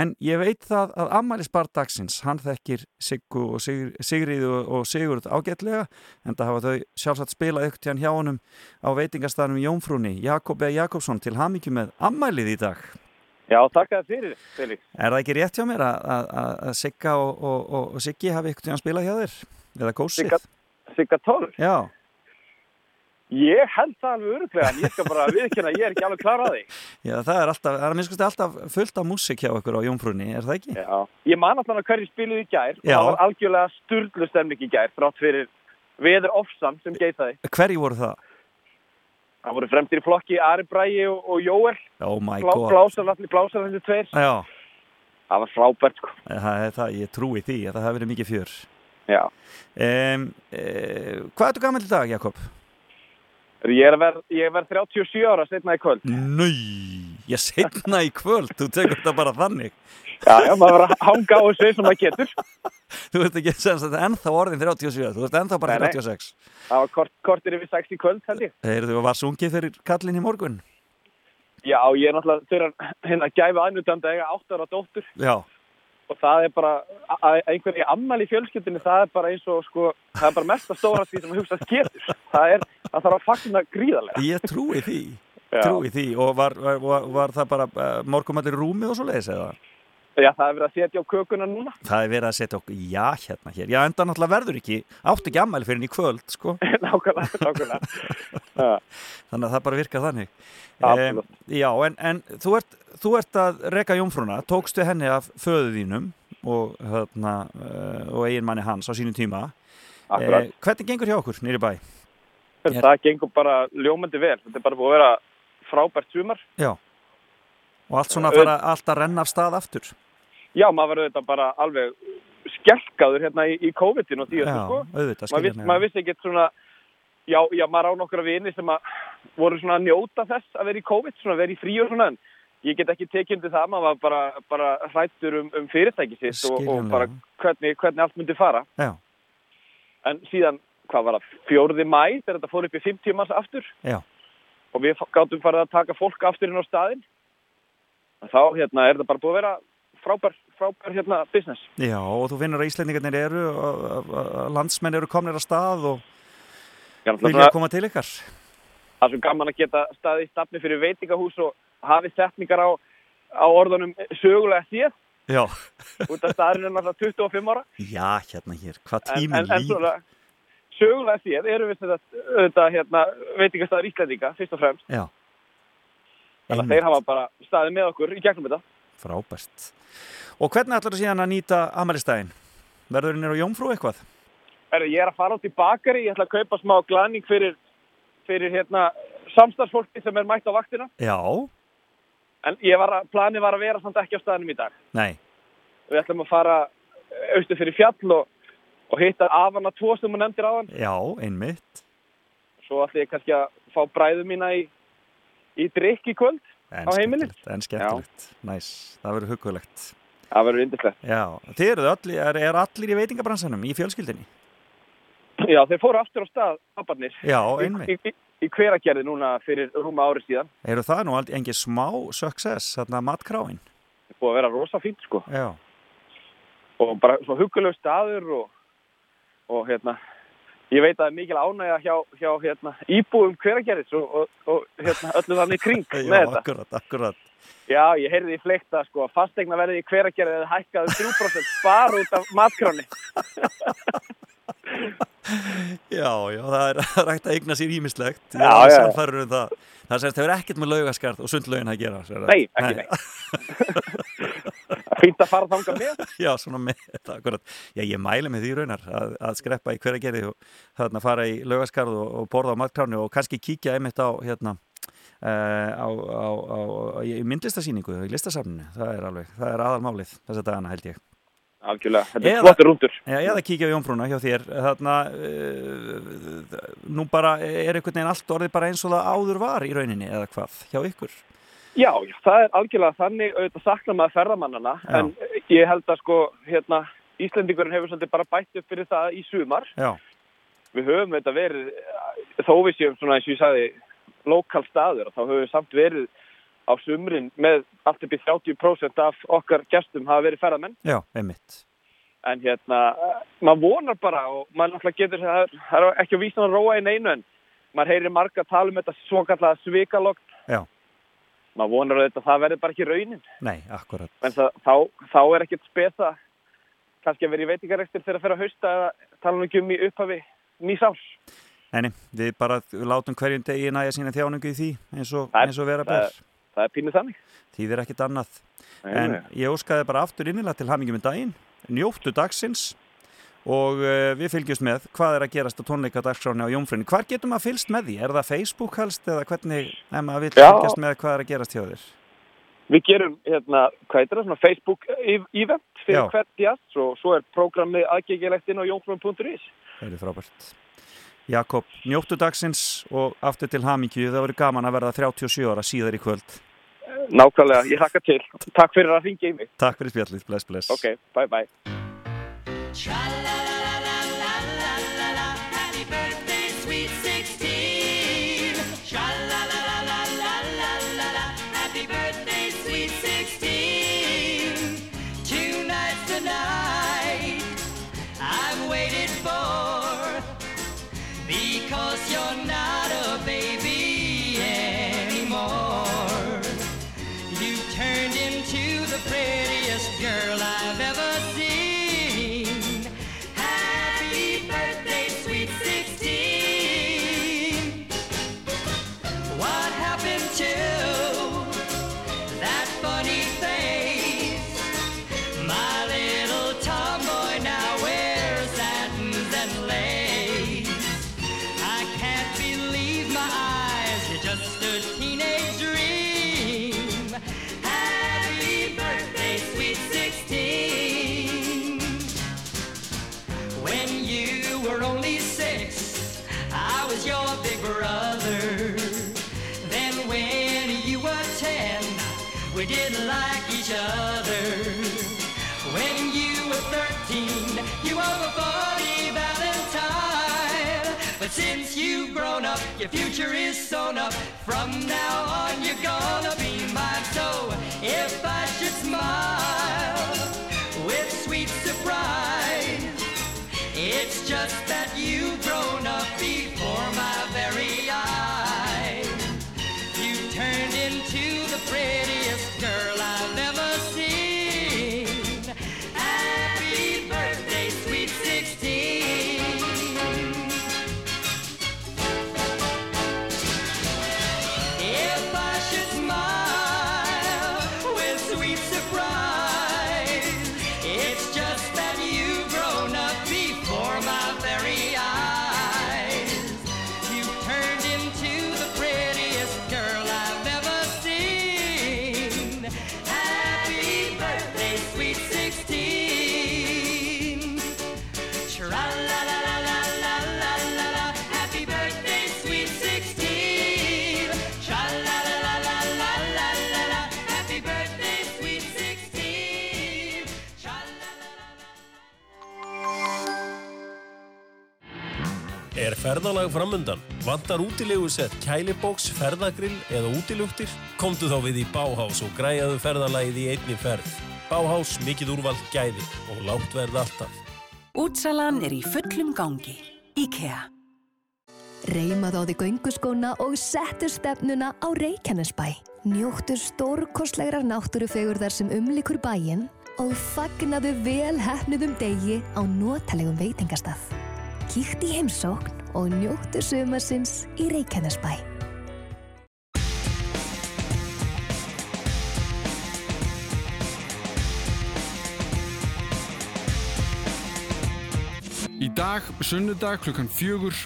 En ég veit það að Amalis Bardagsins, hann þekkir Siggu og Sig, Sigriðu og Sigurð ágætlega en það hafa þau sjálfsagt spilað ykkur tján hjá honum á veitingastaðnum Jónfrúni Jakob E. Jakobsson til hamingi með Amalið í dag Já, takk að fyrir, Felix. Er það ekki rétt hjá mér að, Sigga og, og, og, og Siggi hafi ykkur tíma að spila hjá þér? Eða gósið? Sigga, Sigga Tólf? Já. Ég held það alveg öruglega, en ég skal bara viðkynna, ég er ekki alveg klar að því. Já, það er alltaf, það er minnst alltaf fullt af músik hjá ykkur á Jónfrúni, er það ekki? Já. Ég man alltaf hverju spiluð í gær, og Já. það var algjörlega sturglu stemning í gær, þrátt fyrir veður ofsam sem geit það. Hverju voru það? Það voru fremtir í flokki Ari Bræi og, og Jóel, Oh my Blá, god. blásarallir, blásarallir tveir. Já. Það var frábært, sko. Það, ég trúi því að það hafi verið mikið fjör. Já. Um, e, hvað ertu gammal í dag, Jakob? Ég er að verð, ég er verð 37 ára setna í kvöld. Nei, ég setna í kvöld, þú tekur þetta bara þannig. Já, já, maður verður að hanga á þessu sem maður getur. Þú ert ekki sem sagt ennþá orðin 37, þú ert ennþá bara Nei, nei. 36. Það var kort, kortir yfir 6 í kvöld, held ég. Þegar þú var sungið fyrir kallin í morgun. Já, ég er náttúrulega fyrir hérna að gæfa aðnutandi að eiga 8 ára dóttur Já, og það er bara, að að einhverju ammali í fjölskyldinni, það er bara eins og sko, það er bara mest að stóra því sem hugsast getur. Það er, það þarf að fagna gríðarlega. ég trúi því. Trúi því og var, var, var, var það bara uh, morgumallir rúmið og svo leiðis eða? Já, það er verið að setja á kökuna núna. Það er verið að setja okkur, já, hérna hér. Já, enda náttúrulega verður ekki, átt ekki ammæli fyrir henni í kvöld, sko. nákvæmlega, nákvæmlega. Þannig að það bara virkar þannig. Absolutt. já, en, en þú, ert, þú ert að reka jómfrúna, tókstu henni af föðu þínum og, hérna, uh, og eiginmanni hans á sínum tíma. Akkurat. hvernig gengur hjá okkur nýri bæ? Það gengur bara ljómandi vel. Þetta er bara búið að vera frábært sumar. Já. Og allt svona að fara allt að renna af stað aftur. Já, maður verður þetta bara alveg skelkaður hérna í, í COVID-19 og því Já, sko. auðvitað, Maður maður vissi ekki svona, já, já, maður á nokkra vini sem að voru svona að njóta þess að vera í COVID, svona að vera í frí og svona, en ég get ekki tekið undir það, maður var bara, bara hrættur um, um fyrirtæki sitt og, og bara hvernig, hvernig allt myndi fara. Já. En síðan, hvað var það, fjórði mæ, þegar þetta fór upp í 50 manns aftur Já. og við gáttum farið að taka fólk aftur inn á staðinn. Þá, hérna, er þetta bara búið að vera frábær, frábær, hérna, business. Já, og þú finnur að Íslendingarnir eru, og landsmenn eru komnir að stað og Já, vilja koma til ykkar. það er svo gaman að geta staðið í stafni fyrir veitingahús og hafið setningar á, á orðunum sögulega séð Já. út af staðurinn er náttúrulega 25 ára Já, hérna hér, hvað en líf. sögulega séð erum við þetta, þetta hérna, veitingastæður Íslandinga fyrst og fremst Já. þannig að þeir hafa bara staðið með okkur í gegnum þetta Frábært. Og hvernig ætlar þú síðan að nýta amalistæðin? Verður henni á Jómfrú eitthvað? er, ég er að fara út í bakari ég ætla að kaupa smá glaning fyrir, fyrir hérna, samstarfsfólki sem er mætt á vaktina Já. en var að, plani var að vera samt ekki á staðinum í dag Nei. við ætlum að fara austur fyrir fjall og, og hitta afana tvo sem hún nefndir á hann Já, einmitt. svo ætlum ég kannski að fá bræðu mína í, í drikk í kvöld En á heimilið En skemmtilegt. Næs. Það verður hugulegt. Það verður yndislegt Já. Þið eruð allir, er, er allir í veitingabransanum í fjölskyldinni? já þeir fóru aftur á stað papparnir Já, einmitt. í, í, í hveragerði núna fyrir rúma ári síðan Eru það nú aldrei engin smá success, þarna matkráin? það búið að vera rosa fínt sko Já. og bara svo hugulegu staður og, og hérna ég veit að það er mikil ánægja hjá, hjá hérna, íbúum hveragerðis og, og, og hérna, öllu þannig kring Já, akkurat, akkurat. Já, ég heyrði í fleikta sko að fastegna verði í hveragerði eða hækkaði 3% bara út af matkráni. Já, já, það er það er hægt að eigna sér ímislegt. Já, já, já. Um það. Það sérst, hefur ekkert með laugaskarð og sundlaugin að gera. sér það. Nei, ekki Fínt að fara þangað með. Já, svona með þetta. Já, ég mæli með því raunar að, að skreppa í hverja gerði og þarna fara í laugaskarð og, og borða á matkránu og kannski kíkja einmitt á, hérna, uh, á, á, á, í myndlistasýningu í listasafninu. Það er alveg, það er aðalmálið þessa dagana held ég. Algjörlega, þetta er flottur rúndur. Já, eða kíkja á Jónfrúna hjá þér þarna, uh, nú bara er einhvern veginn allt orðið bara eins og það áður var í rauninni eða hvað, hjá ykkur Já, það er algjörlega þannig auðvitað sakna maður ferðamannana Já. en ég held að sko, hérna, Íslendingurinn hefur svolítið bara bætt upp fyrir það í sumar. Já, Við höfum þetta verið, þó við séum svona eins og ég sagði, lokal staður, þá höfum við samt verið á sumrin með allt upp í 30% af okkar gestum hafa verið ferðamenn. já, einmitt En hérna, maður vonar bara og maður náttúrulega getur, það er, það er ekki að vísa að róa í neinu en maður heyrir marga tala um þetta svo kallega svikalogn. Já. Maður vonar að það verður bara ekki raunin. Nei, akkurat. En það, þá, þá er ekkert spesa. Kannski að vera í veitingarekstur þegar að fyrir að hausta eða tala nú ekki um í upphafi nýs árs. Nei, nei, við bara látum hverjum degi næja sína þjáningu í því eins og, Það eins og vera það ber. er- Það er pínuð þannig. Þýðir ekkit annað. Nei, En ég óskaði bara aftur innilega til hamingi með daginn. Njóttu dagsins Og uh, við fylgjumst með hvað er að gerast á tónleika dagskráni á Jónfrunni Hvar getum maður fylgst með því? Er það Facebook helst eða hvernig ef maður vil Já. fylgjast með hvað er að gerast hjá þér? Við gerum, hérna, hvað heitir það, svona Facebook ev- event fyrir Já. hvert jazz og svo er prógramið aðgengilegt inn á jónflum.is. Það er frábært Jakob, njóttu dagsins og aftur til hamingju Það verður gaman að verða 37 ára síðar í kvöld Nákvæmlega, ég hlakka til. Takk fyrir að ringja í mig. Takk fyrir spjallið, bless bless Ok, bye bye. cha-la-la your future is sewn up. From now on, you're gonna be mine. So if I should smile with sweet surprise, it's just that you've grown up before my very ferðalag framundan? Vantar útilegusett, kælibóks, ferðagrill eða útiluktir? Komdu þá við í Báhás og græjaðu ferðalagið í einni ferð. Báhás, mikið úrvald gæði og lágt verð alltaf. Útsalan er í fullum gangi. IKEA. Reymaðu á því gönguskóna og settu stefnuna á Reykjanesbæ. Njóttu stórkostlegrar náttúrufegurðar sem umlikur bæinn og fagnaðu vel hefnuðum degi á notalegum veitingastað. Kíkt í heimsókn og njóttu sumarsins í Reykjanesbæ. Í dag, sunnudag, klukkan fjögur,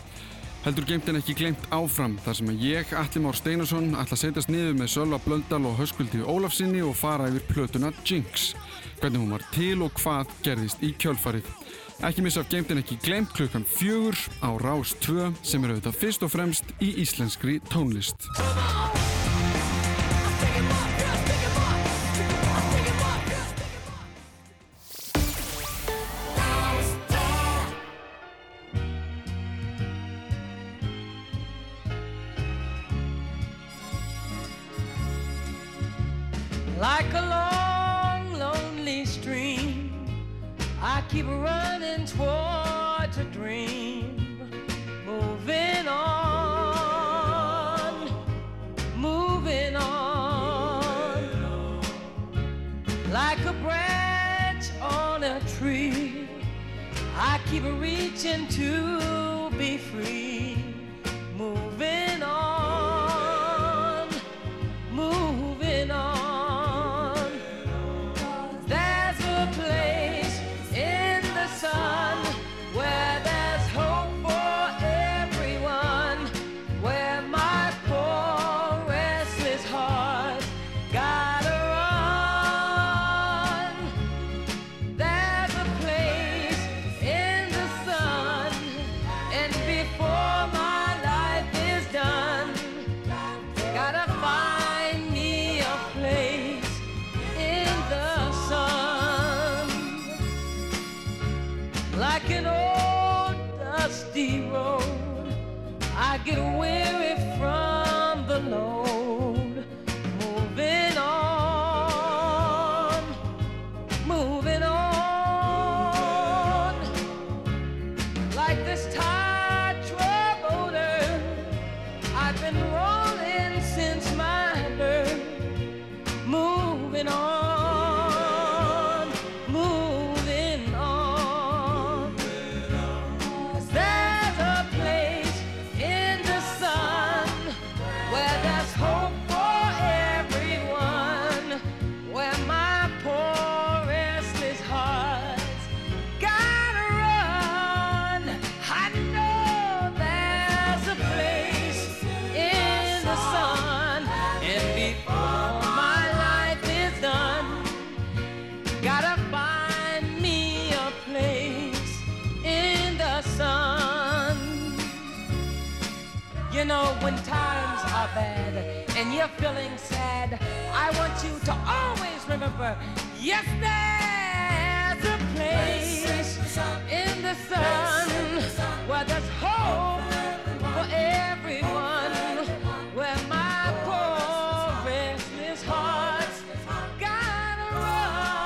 heldur geimtin ekki glemt áfram þar sem að ég, Alli Már Steinarsson, ætla að setjast niður með Sölva Blöndal og Höskuldi Ólafsinni og fara yfir plötuna Jinx. Hvernig hún var til og hvað gerðist í kjölfarið. Ekki missa af geimtin ekki glemt klukkan fjögur á Rás 2 sem er auðvitað fyrst og fremst í íslenskri tónlist.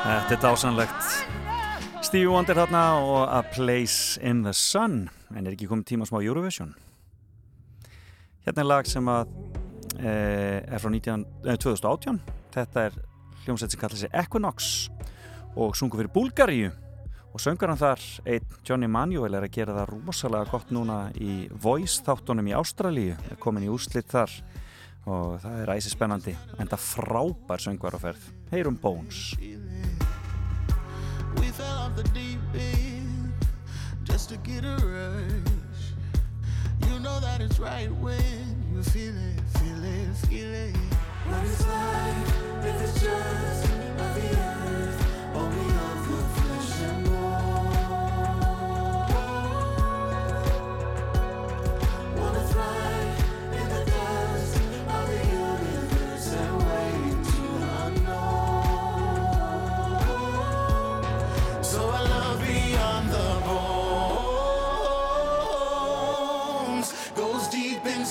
Þetta er dásanlegt. Stevie Wonder þarna og A Place in the Sun. En er ekki komið tíma smá Eurovision? Hérna er lag sem að e, er frá 19, eh, 2018. Þetta er hljómsveit sem kallar sig Equinox og sungu fyrir Búlgaríu og söngur hann þar einn Johnny Manuel er að gera það rosalega gott núna í Voice þáttunum í Ástralíu er komin í úrslit þar og það er æsi spennandi en það frábær söngvar á ferð Heyrum Bones We fell off the deep end just to get a rush. You know that it's right when you feel it, feel it, feel it. What is life if it's just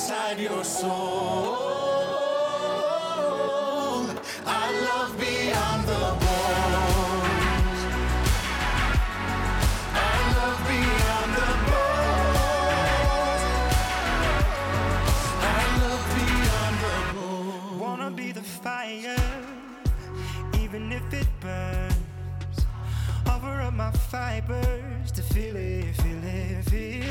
inside your soul. I love beyond the bones. I love beyond the bones. I love beyond the bones. Wanna be the fire, even if it burns. Offer up my fibers to feel it, feel it, feel it.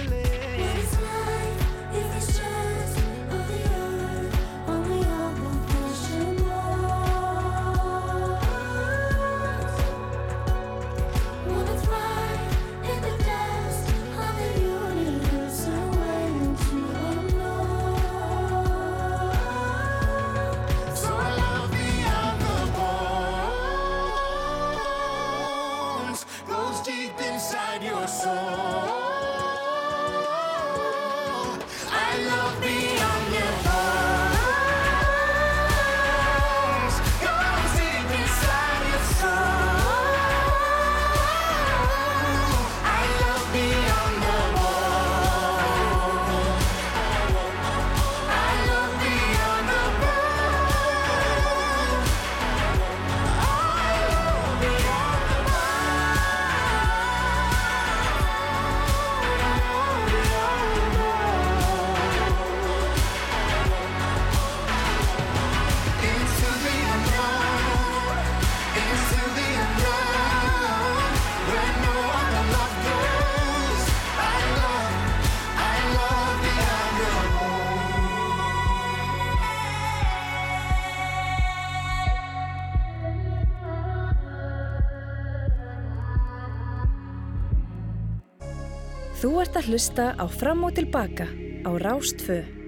Að hlusta á Fram og Tilbaka á Rástfö.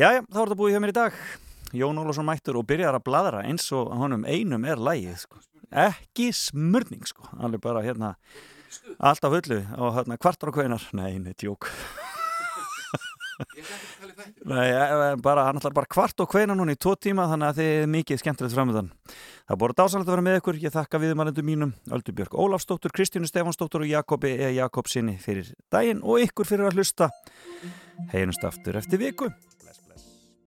Jæja, þá er þetta búið hjá mér í dag. Jón Ólafsson mættur og byrjar að bladra eins og honum einum er lægið, sko. Ekki smörning, sko. Alveg bara hérna, allt af hullu og hérna kvartar og kveinar. Nei, nei, djók. Nei, bara, hann ætlar bara kvart og kveina núna í tvo tíma þannig að þið er mikið skemmtilegt framöndan. Það er búið dásanlegt að vera með ykkur. Ég þakka viðmælendum mínum, Öldu Björk Ólafsdóttur, Kristínu Stefansdóttur og Jakobi E. Jakobsinni fyrir daginn og ykkur fyrir að hlusta. Heyrumst aftur eftir viku.